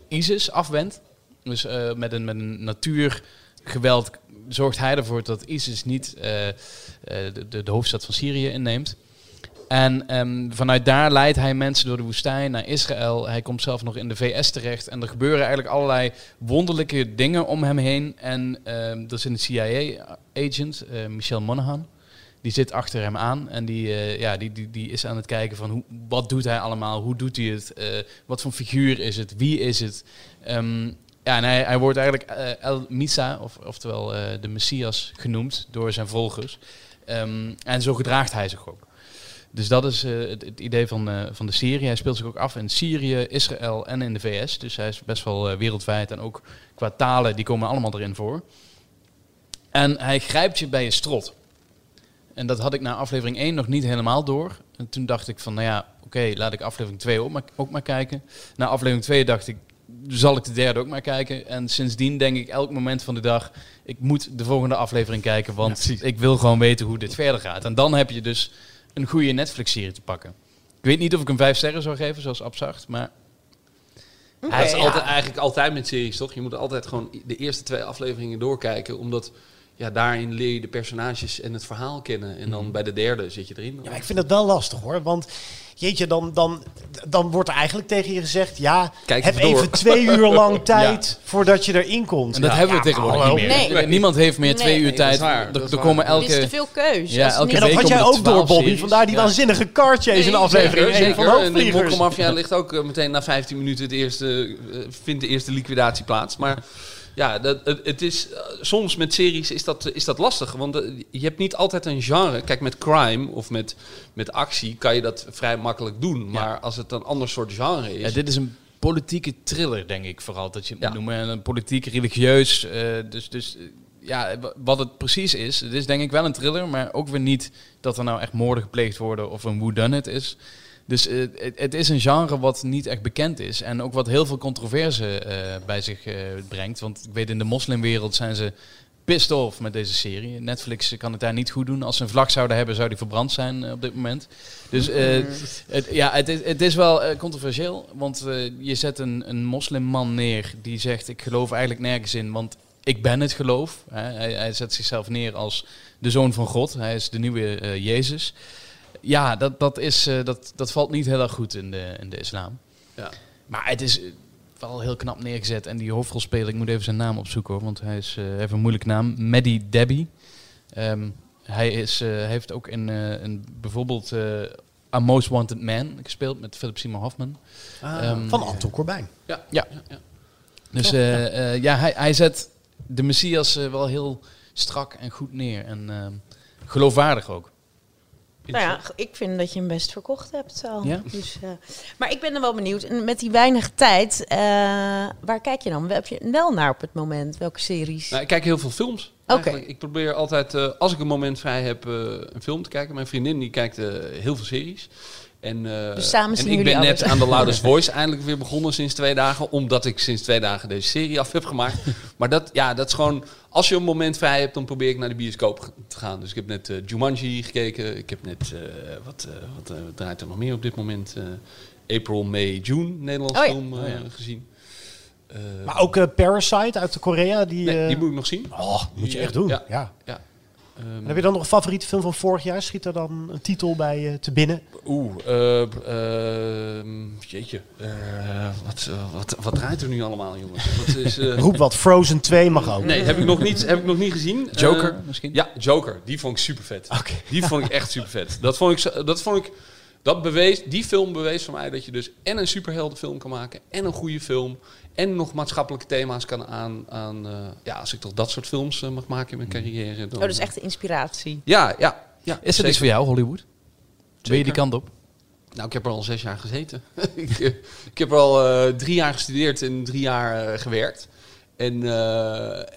ISIS afwendt. Dus met, een, met een natuurgeweld zorgt hij ervoor dat ISIS niet de, de, de hoofdstad van Syrië inneemt. En ehm, vanuit daar leidt hij mensen door de woestijn naar Israël. Hij komt zelf nog in de VS terecht. En er gebeuren eigenlijk allerlei wonderlijke dingen om hem heen. En um, er is een CIA-agent, uh, Michelle Monaghan. Die zit achter hem aan en die, ja, die, die, die is aan het kijken van hoe, wat doet hij allemaal, hoe doet hij het, wat voor figuur is het, wie is het. Um, ja, en hij, hij wordt eigenlijk uh, El Misa, of, oftewel de Messias, genoemd door zijn volgers. Um, en zo gedraagt hij zich ook. Dus dat is uh, het, idee van, van de serie. Hij speelt zich ook af in Syrië, Israël en in de VS. Dus hij is best wel wereldwijd. En ook qua talen, die komen allemaal erin voor. En hij grijpt je bij je strot. En dat had ik na aflevering 1 nog niet helemaal door. En toen dacht ik van, nou ja, oké, laat ik aflevering 2 ook maar, ook maar kijken. Na aflevering 2 dacht ik, zal ik de derde ook maar kijken. En sindsdien denk ik elk moment van de dag, ik moet de volgende aflevering kijken. Want ja, ik wil gewoon weten hoe dit verder gaat. En dan heb je dus een goede Netflix-serie te pakken. Ik weet niet of ik hem vijf sterren zou geven, zoals Abzacht, maar... Okay, Hij is altijd, eigenlijk altijd met series, toch? Je moet altijd gewoon de eerste twee afleveringen doorkijken, omdat ja, daarin leer je de personages en het verhaal kennen. En dan mm. bij de derde zit je erin. Ja, maar ik vind dat wel lastig hoor. Want jeetje, dan, dan, dan wordt er eigenlijk tegen je gezegd... ja, Kijk heb even twee *laughs* uur lang tijd voordat je erin komt. En dat hebben we tegenwoordig niet meer. Nee. Niemand heeft meer twee uur tijd. Er, komen elke... Er is te veel keus. Ja, elke en dat had jij ook door, Bobby. Vandaar die waanzinnige carchase in aflevering zeker, van En de Mokkelmafia ligt ook uh, meteen na 15 minuten... Het eerste, uh, vindt de eerste liquidatie plaats. Maar ja, dat, het, is, eh, soms met series is dat, is dat lastig. Want eh, je hebt niet altijd een genre. Kijk, met crime of met, met actie kan je dat vrij makkelijk doen. Maar als het een ander soort genre is... Ja, dit is een politieke thriller, denk ik vooral. Dat je het moet noemen. een politiek, religieus. Uh, dus, dus ja, wat het precies is. Het is denk ik wel een thriller, maar ook weer niet dat er nou echt moorden gepleegd worden of een whodunit is. Dus uh, het, het, is een genre wat niet echt bekend is. En ook wat heel veel controverse uh, bij zich uh, brengt. Want ik weet in de moslimwereld zijn ze pissed off met deze serie. Netflix kan het daar niet goed doen. Als ze een vlag zouden hebben, zou die verbrand zijn op dit moment. Dus mm. het, ja, het is, het is wel controversieel. Want je zet een, een moslimman neer die zegt... ik geloof eigenlijk nergens in, want ik ben het geloof. Hij, hij zet zichzelf neer als de zoon van God. Hij is de nieuwe Jezus ja, dat, dat, is, uh, dat, dat valt niet heel erg goed in de, in de islam. Ja. Maar het is eh, wel heel knap neergezet. En die hoofdrolspeler, ik moet even zijn naam opzoeken hoor, want hij is, uh, heeft een moeilijke naam. Maddie Debbie. Um, hij is, heeft ook in, een, bijvoorbeeld A Most Wanted Man gespeeld met Philip Seymour Hoffman. Ah, um, van Anton Corbijn. Ja. ja. ja, ja. Dus ja. ja, hij, hij zet de Messias wel heel strak en goed neer. En ehm, geloofwaardig ook. Nou ja, ik vind dat je hem best verkocht hebt. Al. Ja? Dus, uh, maar ik ben er wel benieuwd. En met die weinig tijd, uh, waar kijk je dan? Heb je wel naar op het moment? Welke series? Nou, ik kijk heel veel films. Oké. Ik probeer altijd, uh, als ik een moment vrij heb, een film te kijken. Mijn vriendin die kijkt heel veel series. En, uh, dus samen en ik ben net aan de Loudest Voice *laughs* eindelijk weer begonnen sinds twee dagen. Omdat ik sinds twee dagen deze serie af heb gemaakt. *laughs* maar dat, ja, dat is gewoon... Als je een moment vrij hebt, dan probeer ik naar de bioscoop te gaan. Dus ik heb net uh, Jumanji gekeken. Ik heb net... Uh, wat, wat draait er nog meer op dit moment? April, May, June, Nederlands oh, film oh, ja. gezien. maar ook Parasite uit Korea. Die, nee, die moet ik nog zien. Oh, moet je echt doen. ja. ja. Um, heb je dan nog een favoriete film van vorig jaar? Schiet er dan een titel bij uh, te binnen? Oeh, uh, uh, jeetje. Eh, wat, wat, wat draait er nu allemaal, jongens? Wat is, *laughs* Roep wat, Frozen 2 mag ook. Nee, heb ik nog niet, heb ik nog niet gezien. Joker misschien? Ja, Joker. Die vond ik super vet. Okay. Die vond ik echt super vet. Dat vond ik, dat vond ik, dat bewees, die film bewees voor mij dat je dus en een superheldenfilm kan maken en een goede film en nog maatschappelijke thema's kan aan. aan uh, ja, als ik toch dat soort films uh, mag maken in mijn mm. carrière. Dan, oh, dus echt inspiratie. Ja, ja. ja Is het iets voor jou, Hollywood? Ben je die kant op? Nou, ik heb er al zes jaar gezeten. *laughs* ik, eh, ik, heb er al drie jaar gestudeerd en drie jaar gewerkt. En,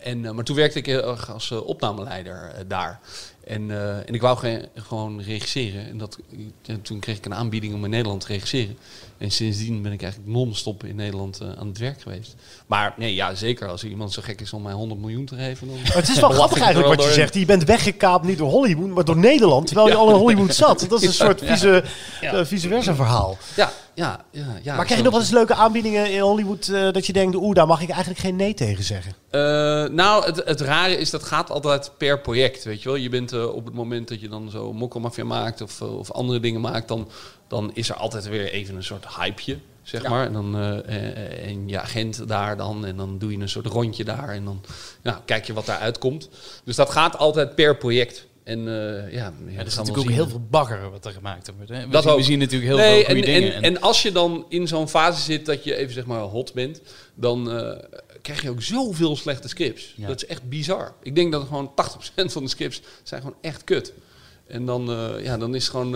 en, maar toen werkte ik als opnameleider daar. En, en ik wou gewoon regisseren. En dat, toen kreeg ik een aanbieding om in Nederland te regisseren. En sindsdien ben ik eigenlijk non-stop in Nederland uh, aan het werk geweest. Maar nee, ja, zeker als iemand zo gek is om mij 100 miljoen te geven. Dan maar het is wel *laughs* grappig eigenlijk wat je zegt. Je bent weggekaapt niet door Hollywood, maar door Nederland. Terwijl je al in Hollywood *laughs* zat. Dat is een soort vice, ja. uh, vice versa verhaal. Ja, ja, ja. ja maar krijg je nog wel eens leuke aanbiedingen in Hollywood uh, dat je denkt, oeh, daar mag ik eigenlijk geen nee tegen zeggen? nou, het, het rare is dat gaat altijd per project, weet je wel. Je bent op het moment dat je dan zo mokkelmafia maakt of, of andere dingen maakt, dan dan is er altijd weer even een soort hypeje, zeg maar. En dan uh, en je agent daar dan. En dan doe je een soort rondje daar. En dan nou, kijk je wat daaruit komt. Dus dat gaat altijd per project. En uh, ja, ja, er is natuurlijk ook heel veel bagger wat er gemaakt wordt. Hè? We, dat zien, we zien natuurlijk heel veel goede en, dingen. En, en, als je dan in zo'n fase zit dat je even zeg maar hot bent, dan uh, krijg je ook zoveel slechte scripts. Ja. Dat is echt bizar. Ik denk dat gewoon 80% van de scripts zijn gewoon echt kut. En dan, uh, ja, dan is het gewoon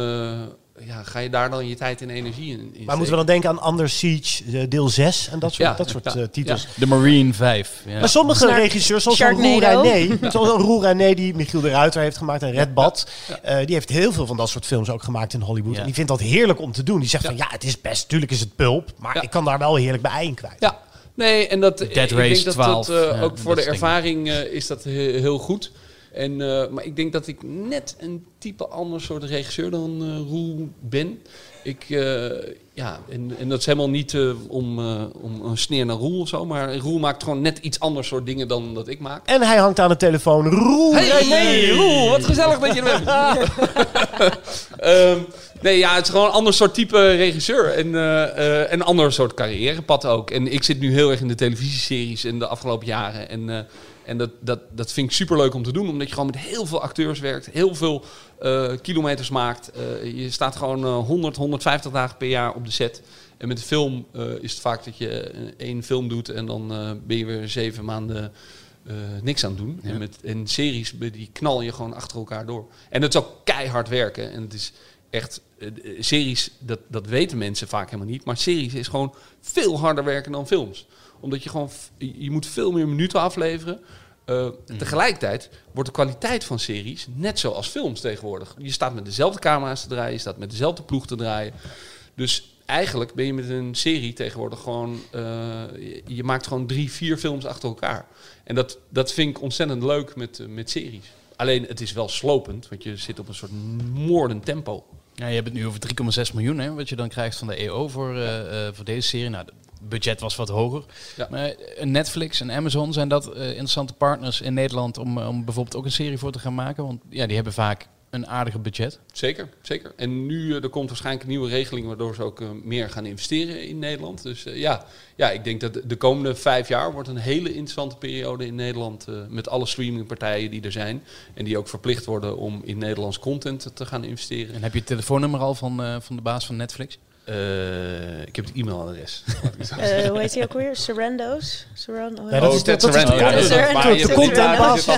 ja, ga je daar dan je tijd en energie in, in Maar moeten we dan denken aan Under Siege, uh, deel 6 en dat soort, dat soort uh, titels? De Marine 5. Maar sommige regisseurs, zoals Roel René, *laughs* zoals Roel René die Michiel de Ruiter heeft gemaakt en Red Bad, uh, die heeft heel veel van dat soort films ook gemaakt in Hollywood. En die vindt dat heerlijk om te doen. Die zegt van ja, het is best, natuurlijk is het pulp, maar ik kan daar wel heerlijk bij in kwijt. Ja, nee, en dat, Dead ik Race denk dat 12, dat ook voor de ervaring is dat heel goed. En, uh, maar ik denk dat ik net een type ander soort regisseur dan uh, Roel ben. Ik, uh, ja, en, en, dat is helemaal niet om, om een sneer naar Roel of zo. Maar Roel maakt gewoon net iets anders soort dingen dan dat ik maak. En hij hangt aan de telefoon. Roel! Hey, Roel, wat gezellig dat je er bent. um, *laughs* nee, ja, het is gewoon een ander soort type regisseur. En een ander soort carrièrepad ook. En ik zit nu heel erg in de televisieseries in de afgelopen jaren. En en dat, dat, dat vind ik super leuk om te doen, omdat je gewoon met heel veel acteurs werkt, heel veel uh, kilometers maakt. Uh, je staat gewoon uh, 100, 150 dagen per jaar op de set. En met de film is het vaak dat je één film doet en dan ben je weer zeven maanden niks aan het doen. Ja. En met en series, die knal je gewoon achter elkaar door. En dat is ook keihard werken. En het is echt, series, dat, dat weten mensen vaak helemaal niet. Maar series is gewoon veel harder werken dan films omdat je gewoon, je moet veel meer minuten afleveren. Uh, Tegelijkertijd wordt de kwaliteit van series net zoals films tegenwoordig. Je staat met dezelfde camera's te draaien, je staat met dezelfde ploeg te draaien. Dus eigenlijk ben je met een serie tegenwoordig gewoon... Uh, je, je, maakt gewoon drie, vier films achter elkaar. En dat, dat vind ik ontzettend leuk met, uh, met series. Alleen het is wel slopend, want je zit op een soort moordend tempo. Ja, je hebt het nu over 3,6 miljoen, hè, wat je dan krijgt van de EO voor, uh, voor deze serie. Nou, budget was wat hoger. Ja. Maar Netflix en Amazon zijn dat uh, interessante partners in Nederland om, om bijvoorbeeld ook een serie voor te gaan maken? Want ja, die hebben vaak een aardige budget. Zeker, zeker. En nu er komt waarschijnlijk een nieuwe regeling waardoor ze ook uh, meer gaan investeren in Nederland. Dus ja, ja, ik denk dat de komende vijf jaar wordt een hele interessante periode in Nederland met alle streamingpartijen die er zijn en die ook verplicht worden om in Nederlands content te gaan investeren. En heb je het telefoonnummer al van, van de baas van Netflix? Uh, ik heb het e-mailadres. uh, *laughs* hoe heet hij ook weer? Serendo's? Serrando. Ja, dat is dat. Ja, dat is de contentbaas *laughs* van.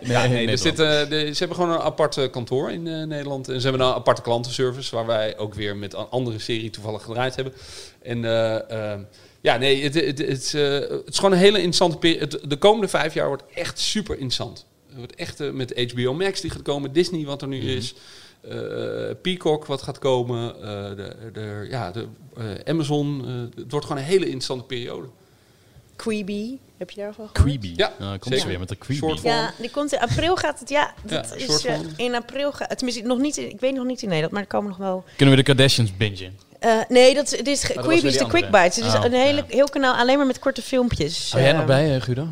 Ja, nee, er de, ze hebben gewoon een apart kantoor in uh, Nederland. En ze hebben een aparte klantenservice waar wij ook weer met een andere serie toevallig gedraaid hebben. En uh, ja, nee, het, het, het, het, is gewoon een hele interessante periode. De komende vijf jaar wordt echt super interessant. Het wordt echt met HBO Max die gaat komen, Disney wat er nu mm -hmm. is. Uh, Peacock wat gaat komen, uh, de, de, ja, de, uh, Amazon. het wordt gewoon een hele interessante periode. Quibi, heb je daarvan gehoord? Quibi, ja, ja komt ze weer met de Quibi. Ja, die komt in april gaat het, ja, dat ja, is in april gaat, tenminste nog niet, in, ik weet nog niet in Nederland, maar er komen nog wel. Kunnen we de Kardashians bingen? Uh, nee, dat, dit is, oh, is de Quick Bites. Het is oh, een hele, heel kanaal alleen maar met korte filmpjes. Oh, jij nog bij, Guido?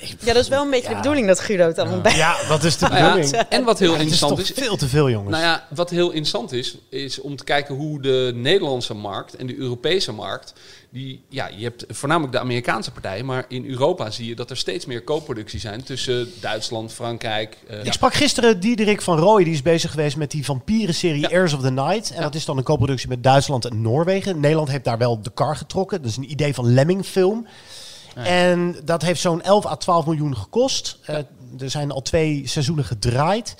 Ja, dat is wel een beetje de bedoeling dat Guido het allemaal bij. Ja, dat is de bedoeling. en wat heel interessant is, is, veel te veel, jongens. Nou ja, wat heel interessant is, is om te kijken hoe de Nederlandse markt en de Europese markt. Die, ja, je hebt voornamelijk de Amerikaanse partijen, maar in Europa zie je dat er steeds meer co-productie zijn tussen Duitsland, Frankrijk. Uh, ik sprak gisteren Diederik van Rooij, die is bezig geweest met die vampieren-serie ja. Airs of the Night. En dat is dan een co-productie met Duitsland en Noorwegen. Nederland heeft daar wel de kar getrokken. Dat is een idee van Lemming Film. En dat heeft zo'n 11 à 12 miljoen gekost. Uh, er zijn al twee seizoenen gedraaid.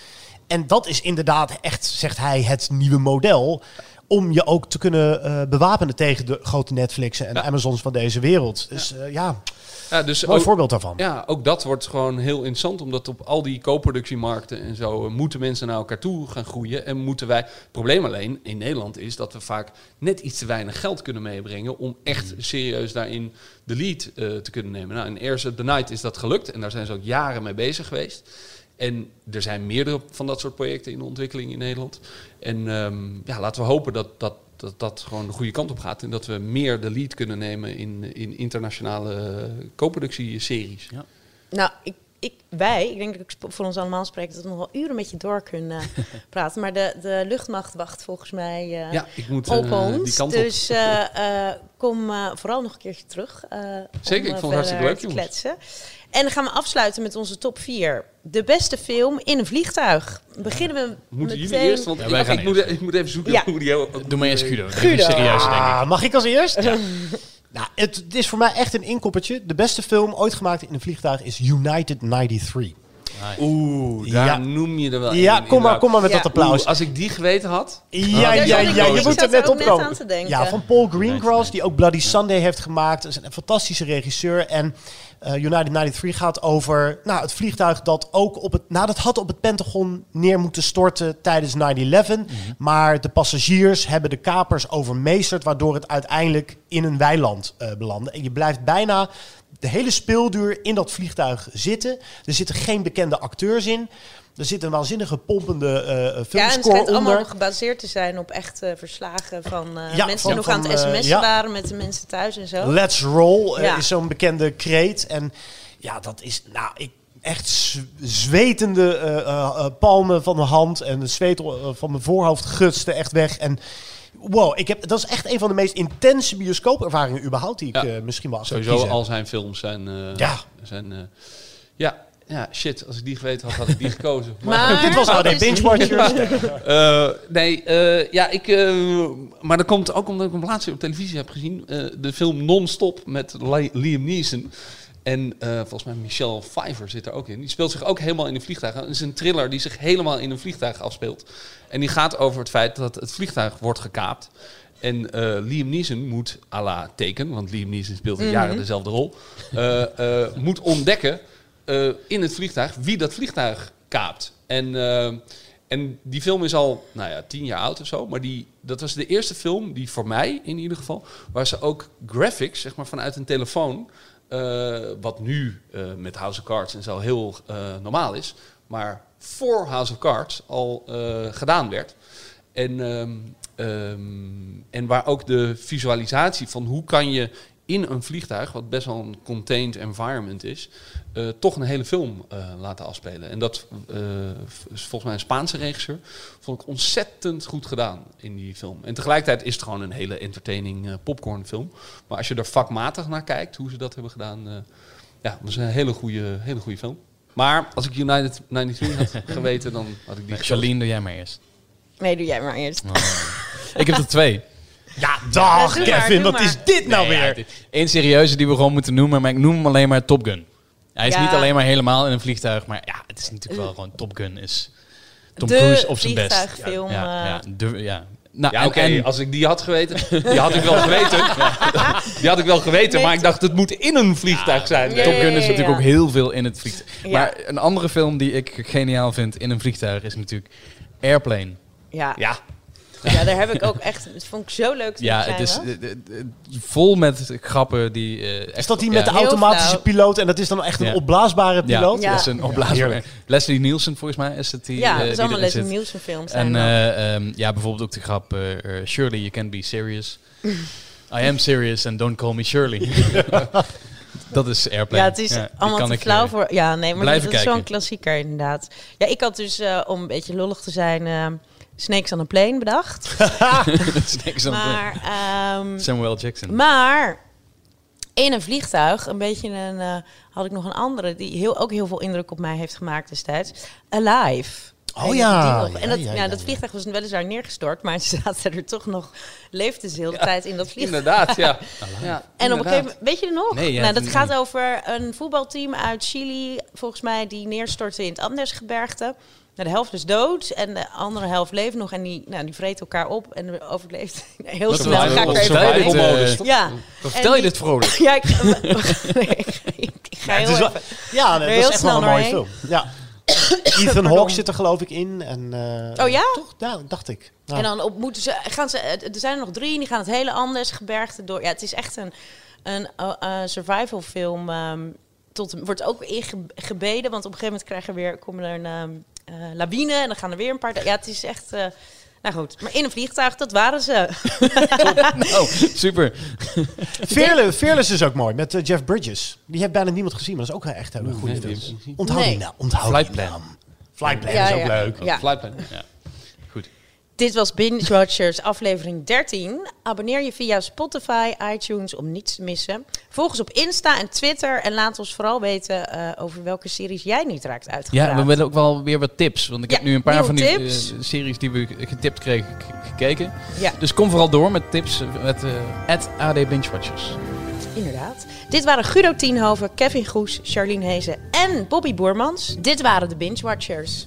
En dat is inderdaad echt, zegt hij, het nieuwe model om je ook te kunnen uh, bewapenen tegen de grote Netflixen en Amazons van deze wereld. Dus ja, uh, ja. Ja dus mooi voorbeeld daarvan. Ja, ook dat wordt gewoon heel interessant, omdat op al die co-productiemarkten en zo moeten mensen naar elkaar toe gaan groeien en moeten wij. Het probleem alleen in Nederland is dat we vaak net iets te weinig geld kunnen meebrengen om echt serieus daarin de lead uh, te kunnen nemen. Nou, in Airs the Night is dat gelukt en daar zijn ze ook jaren mee bezig geweest. En er zijn meerdere van dat soort projecten in de ontwikkeling in Nederland. En um, ja, laten we hopen dat dat, dat dat gewoon de goede kant op gaat. En dat we meer de lead kunnen nemen in, in internationale co-productieseries. Ja. Nou, ik, ik, wij, ik denk dat ik voor ons allemaal spreek, dat we nog wel uren met je door kunnen *laughs* praten. Maar de, de luchtmacht wacht volgens mij uh, ja, ik moet, op uh, ons. Die kant dus uh, *laughs* kom vooral nog een keertje terug. Zeker, ik vond het hartstikke leuk, jongens. Kletsen. En dan gaan we afsluiten met onze top 4. De beste film in een vliegtuig. Beginnen we Moeten meteen... jullie eerst? Want Ja, wij ik, gaan ik, moet, ik moet even zoeken Ja. hoe die... Doe maar eerst Guido. Guido. Serieus, denk ik. Ah, mag ik als eerst? *laughs* nou, het, het is voor mij echt een inkoppertje. De beste film ooit gemaakt in een vliegtuig is United 93. Oeh, daar Ja. noem je er wel Ja, kom maar, kom maar met Ja. dat applaus. Oeh, als ik die geweten had... Ja, Ja, ja, je moet er net ook op net komen. aan te denken. Ja, van Paul Greengrass, die ook Bloody Sunday heeft gemaakt. Dat is een fantastische regisseur. En eh, United 93 gaat over nou, het vliegtuig dat ook op het... Nou, dat had op het Pentagon neer moeten storten tijdens 9-11. Maar de passagiers hebben de kapers overmeesterd... waardoor het uiteindelijk in een weiland eh, belandde. En je blijft bijna de hele speelduur in dat vliegtuig zitten. Er zitten geen bekende acteurs in. Er zit een waanzinnige pompende eh Ja, en het filmscore schijnt onder. allemaal gebaseerd te zijn op echte verslagen van eh, Ja, mensen van- die nog van, aan het eh, sms'en ja. waren met de mensen thuis en zo. Let's Roll eh, Ja. is zo'n bekende kreet. En ja, dat is nou, ik, echt zwetende eh, eh, eh, palmen van de hand. En de zweet eh, van mijn voorhoofd gutste echt weg. En wow, ik heb, dat is echt een van de meest intense bioscoopervaringen überhaupt die ik Ja. eh, misschien wel zou Sowieso kiezen. al zijn films zijn... eh, Ja. Zijn, eh, ja, ja, shit. Als ik die geweten had, had ik die gekozen. *laughs* Maar- Dit was Wat HD is- Binge Watchers. *laughs* Eh, nee, eh, ja, ik. eh, maar dat komt ook omdat ik hem laatst weer op televisie heb gezien. eh, de film Non-Stop met Li- Liam Neeson. En eh, volgens mij Michelle Pfeiffer zit er ook in. Die speelt zich ook helemaal in een vliegtuig. Het is een thriller die zich helemaal in een vliegtuig afspeelt. En die gaat over het feit dat het vliegtuig wordt gekaapt. En eh, Liam Neeson moet, à la teken, want Liam Neeson speelt al jaren dezelfde rol, eh, moet ontdekken in het vliegtuig wie dat vliegtuig kaapt. En, en die film is al, nou ja, tien jaar oud of zo. Maar die, dat was de eerste film die voor mij in ieder geval, waar ze ook graphics, zeg maar vanuit een telefoon, eh, wat nu eh, met House of Cards en zo heel eh, normaal is, maar voor House of Cards al gedaan werd. En, ehm, ehm, en waar ook de visualisatie van hoe kan je in een vliegtuig, wat best wel een contained environment is, eh, toch een hele film eh, laten afspelen. En dat eh, is volgens mij een Spaanse regisseur. Vond ik ontzettend goed gedaan in die film. En tegelijkertijd is het gewoon een hele entertaining eh, popcornfilm. Maar als je er vakmatig naar kijkt, hoe ze dat hebben gedaan, eh, ja, dat is een hele goede, hele goede film. Maar als ik United 93 had *laughs* geweten, dan had ik die. Charlene, doe jij maar eerst. Nee, doe jij maar eerst. Ik heb er twee. Ja, dag Kevin, wat maar. is dit nou Nee, weer? Eén serieuze die we gewoon moeten noemen, maar ik noem hem alleen maar Top Gun. Hij is Ja. niet alleen maar helemaal in een vliegtuig, maar ja, het is natuurlijk wel gewoon Top Gun is Tom De Cruise op zijn best. vliegtuigfilm, Ja, eh. ja, de- ja. Nou, Ja, en- oké, als ik die had geweten, die had ik wel geweten. *laughs* Die had ik wel geweten, maar ik dacht het moet in een vliegtuig zijn. Ja, Top ja, Gun ja, is ja, natuurlijk ja. ook heel veel in het vliegtuig. Ja. Maar een andere film die ik geniaal vind in een vliegtuig is natuurlijk Airplane. Ja. Ja, *laughs* Ja, daar heb ik ook echt... Het vond ik zo leuk Ja, het is eh, eh, eh, vol met grappen die... eh, echt, Is dat die ja. met de automatische piloot en dat is dan echt een Ja. opblaasbare piloot? Ja. dat is een opblaasbaar. heerlijk. Leslie Nielsen volgens mij is het die. ja, dat is allemaal Leslie zit. Nielsen films. En eh, ehm, ja, bijvoorbeeld ook de grap Shirley, you can be serious. I am serious and don't call me Shirley. *laughs* dat is Airplane. ja, het is allemaal te flauw voor... Ja, nee, maar dat blijven is zo'n kijken. klassieker inderdaad. Ja, ik had dus, eh, om een beetje lollig te zijn... eh, Snakes on a Plane bedacht. *laughs* Snakes on a maar, ehm, Samuel Jackson. maar in een vliegtuig, een beetje een, eh, had ik nog een andere die heel, ook heel veel indruk op mij heeft gemaakt destijds. Alive. Oh ja? En ja, dat, ja, ja, ja, dat ja. vliegtuig was weliswaar neergestort, maar *laughs* ze zaten er toch nog, leefden ze heel de tijd in dat vliegtuig. inderdaad, ja. *laughs* ja En op een gegeven moment, weet je het nog? Nee, ja, nou, dat nee. gaat over een voetbalteam uit Chili, volgens mij, die neerstortte in het Andesgebergte. De helft is dood en de andere helft leeft nog. En die, nou, die vreet elkaar op en overleeft *laughs* heel Dat snel. Ga ik er even vertel je uit. dit, eh, ja. Wat vertel je die- dit vrolijk? *laughs* ja, ik, *laughs* nee, ik, ga Ja, heel is wel- even- ja, dat is echt wel snel een mooie film. Ja. *coughs* Ethan Hawke zit er geloof ik in. En, eh, Oh ja? Toch? Ja, dacht ik. Ja. En dan op, moeten ze, gaan ze, er zijn er nog drie en die gaan het hele Andes gebergte door. Ja, het is echt een, een uh, uh, survival film. Um, tot, wordt ook ingebeden, want op een gegeven moment krijgen we weer, komen er een um, uh, lawine en dan gaan er weer een paar... Ja, het is echt... Uh, nou goed, maar in een vliegtuig, dat waren ze. *laughs* oh, super. *laughs* Fearless, Fearless is ook mooi, met uh, Jeff Bridges. Die heeft bijna niemand gezien, maar dat is ook een echt een goede nee, film. Onthoud nee. die naam. Onthoud Flight die Plan. naam. Flight Plan ja, is ook ja. leuk. Ja. Flight Plan. Ja. Dit was Binge Watchers aflevering 13. Abonneer je via Spotify, iTunes om niets te missen. Volg ons op Insta en Twitter en laat ons vooral weten uh, over welke series jij niet raakt uitgepraat. Ja, we willen ook wel weer wat tips. Want ik ja, heb nu een paar van die uh, tips. series die we getipt kregen gekeken. Ja. Dus kom vooral door met tips met uh, AD Binge Watchers. Inderdaad. Dit waren Guido Tienhoven, Kevin Goes, Charlene Hezen en Bobby Boermans. Dit waren de Binge Watchers.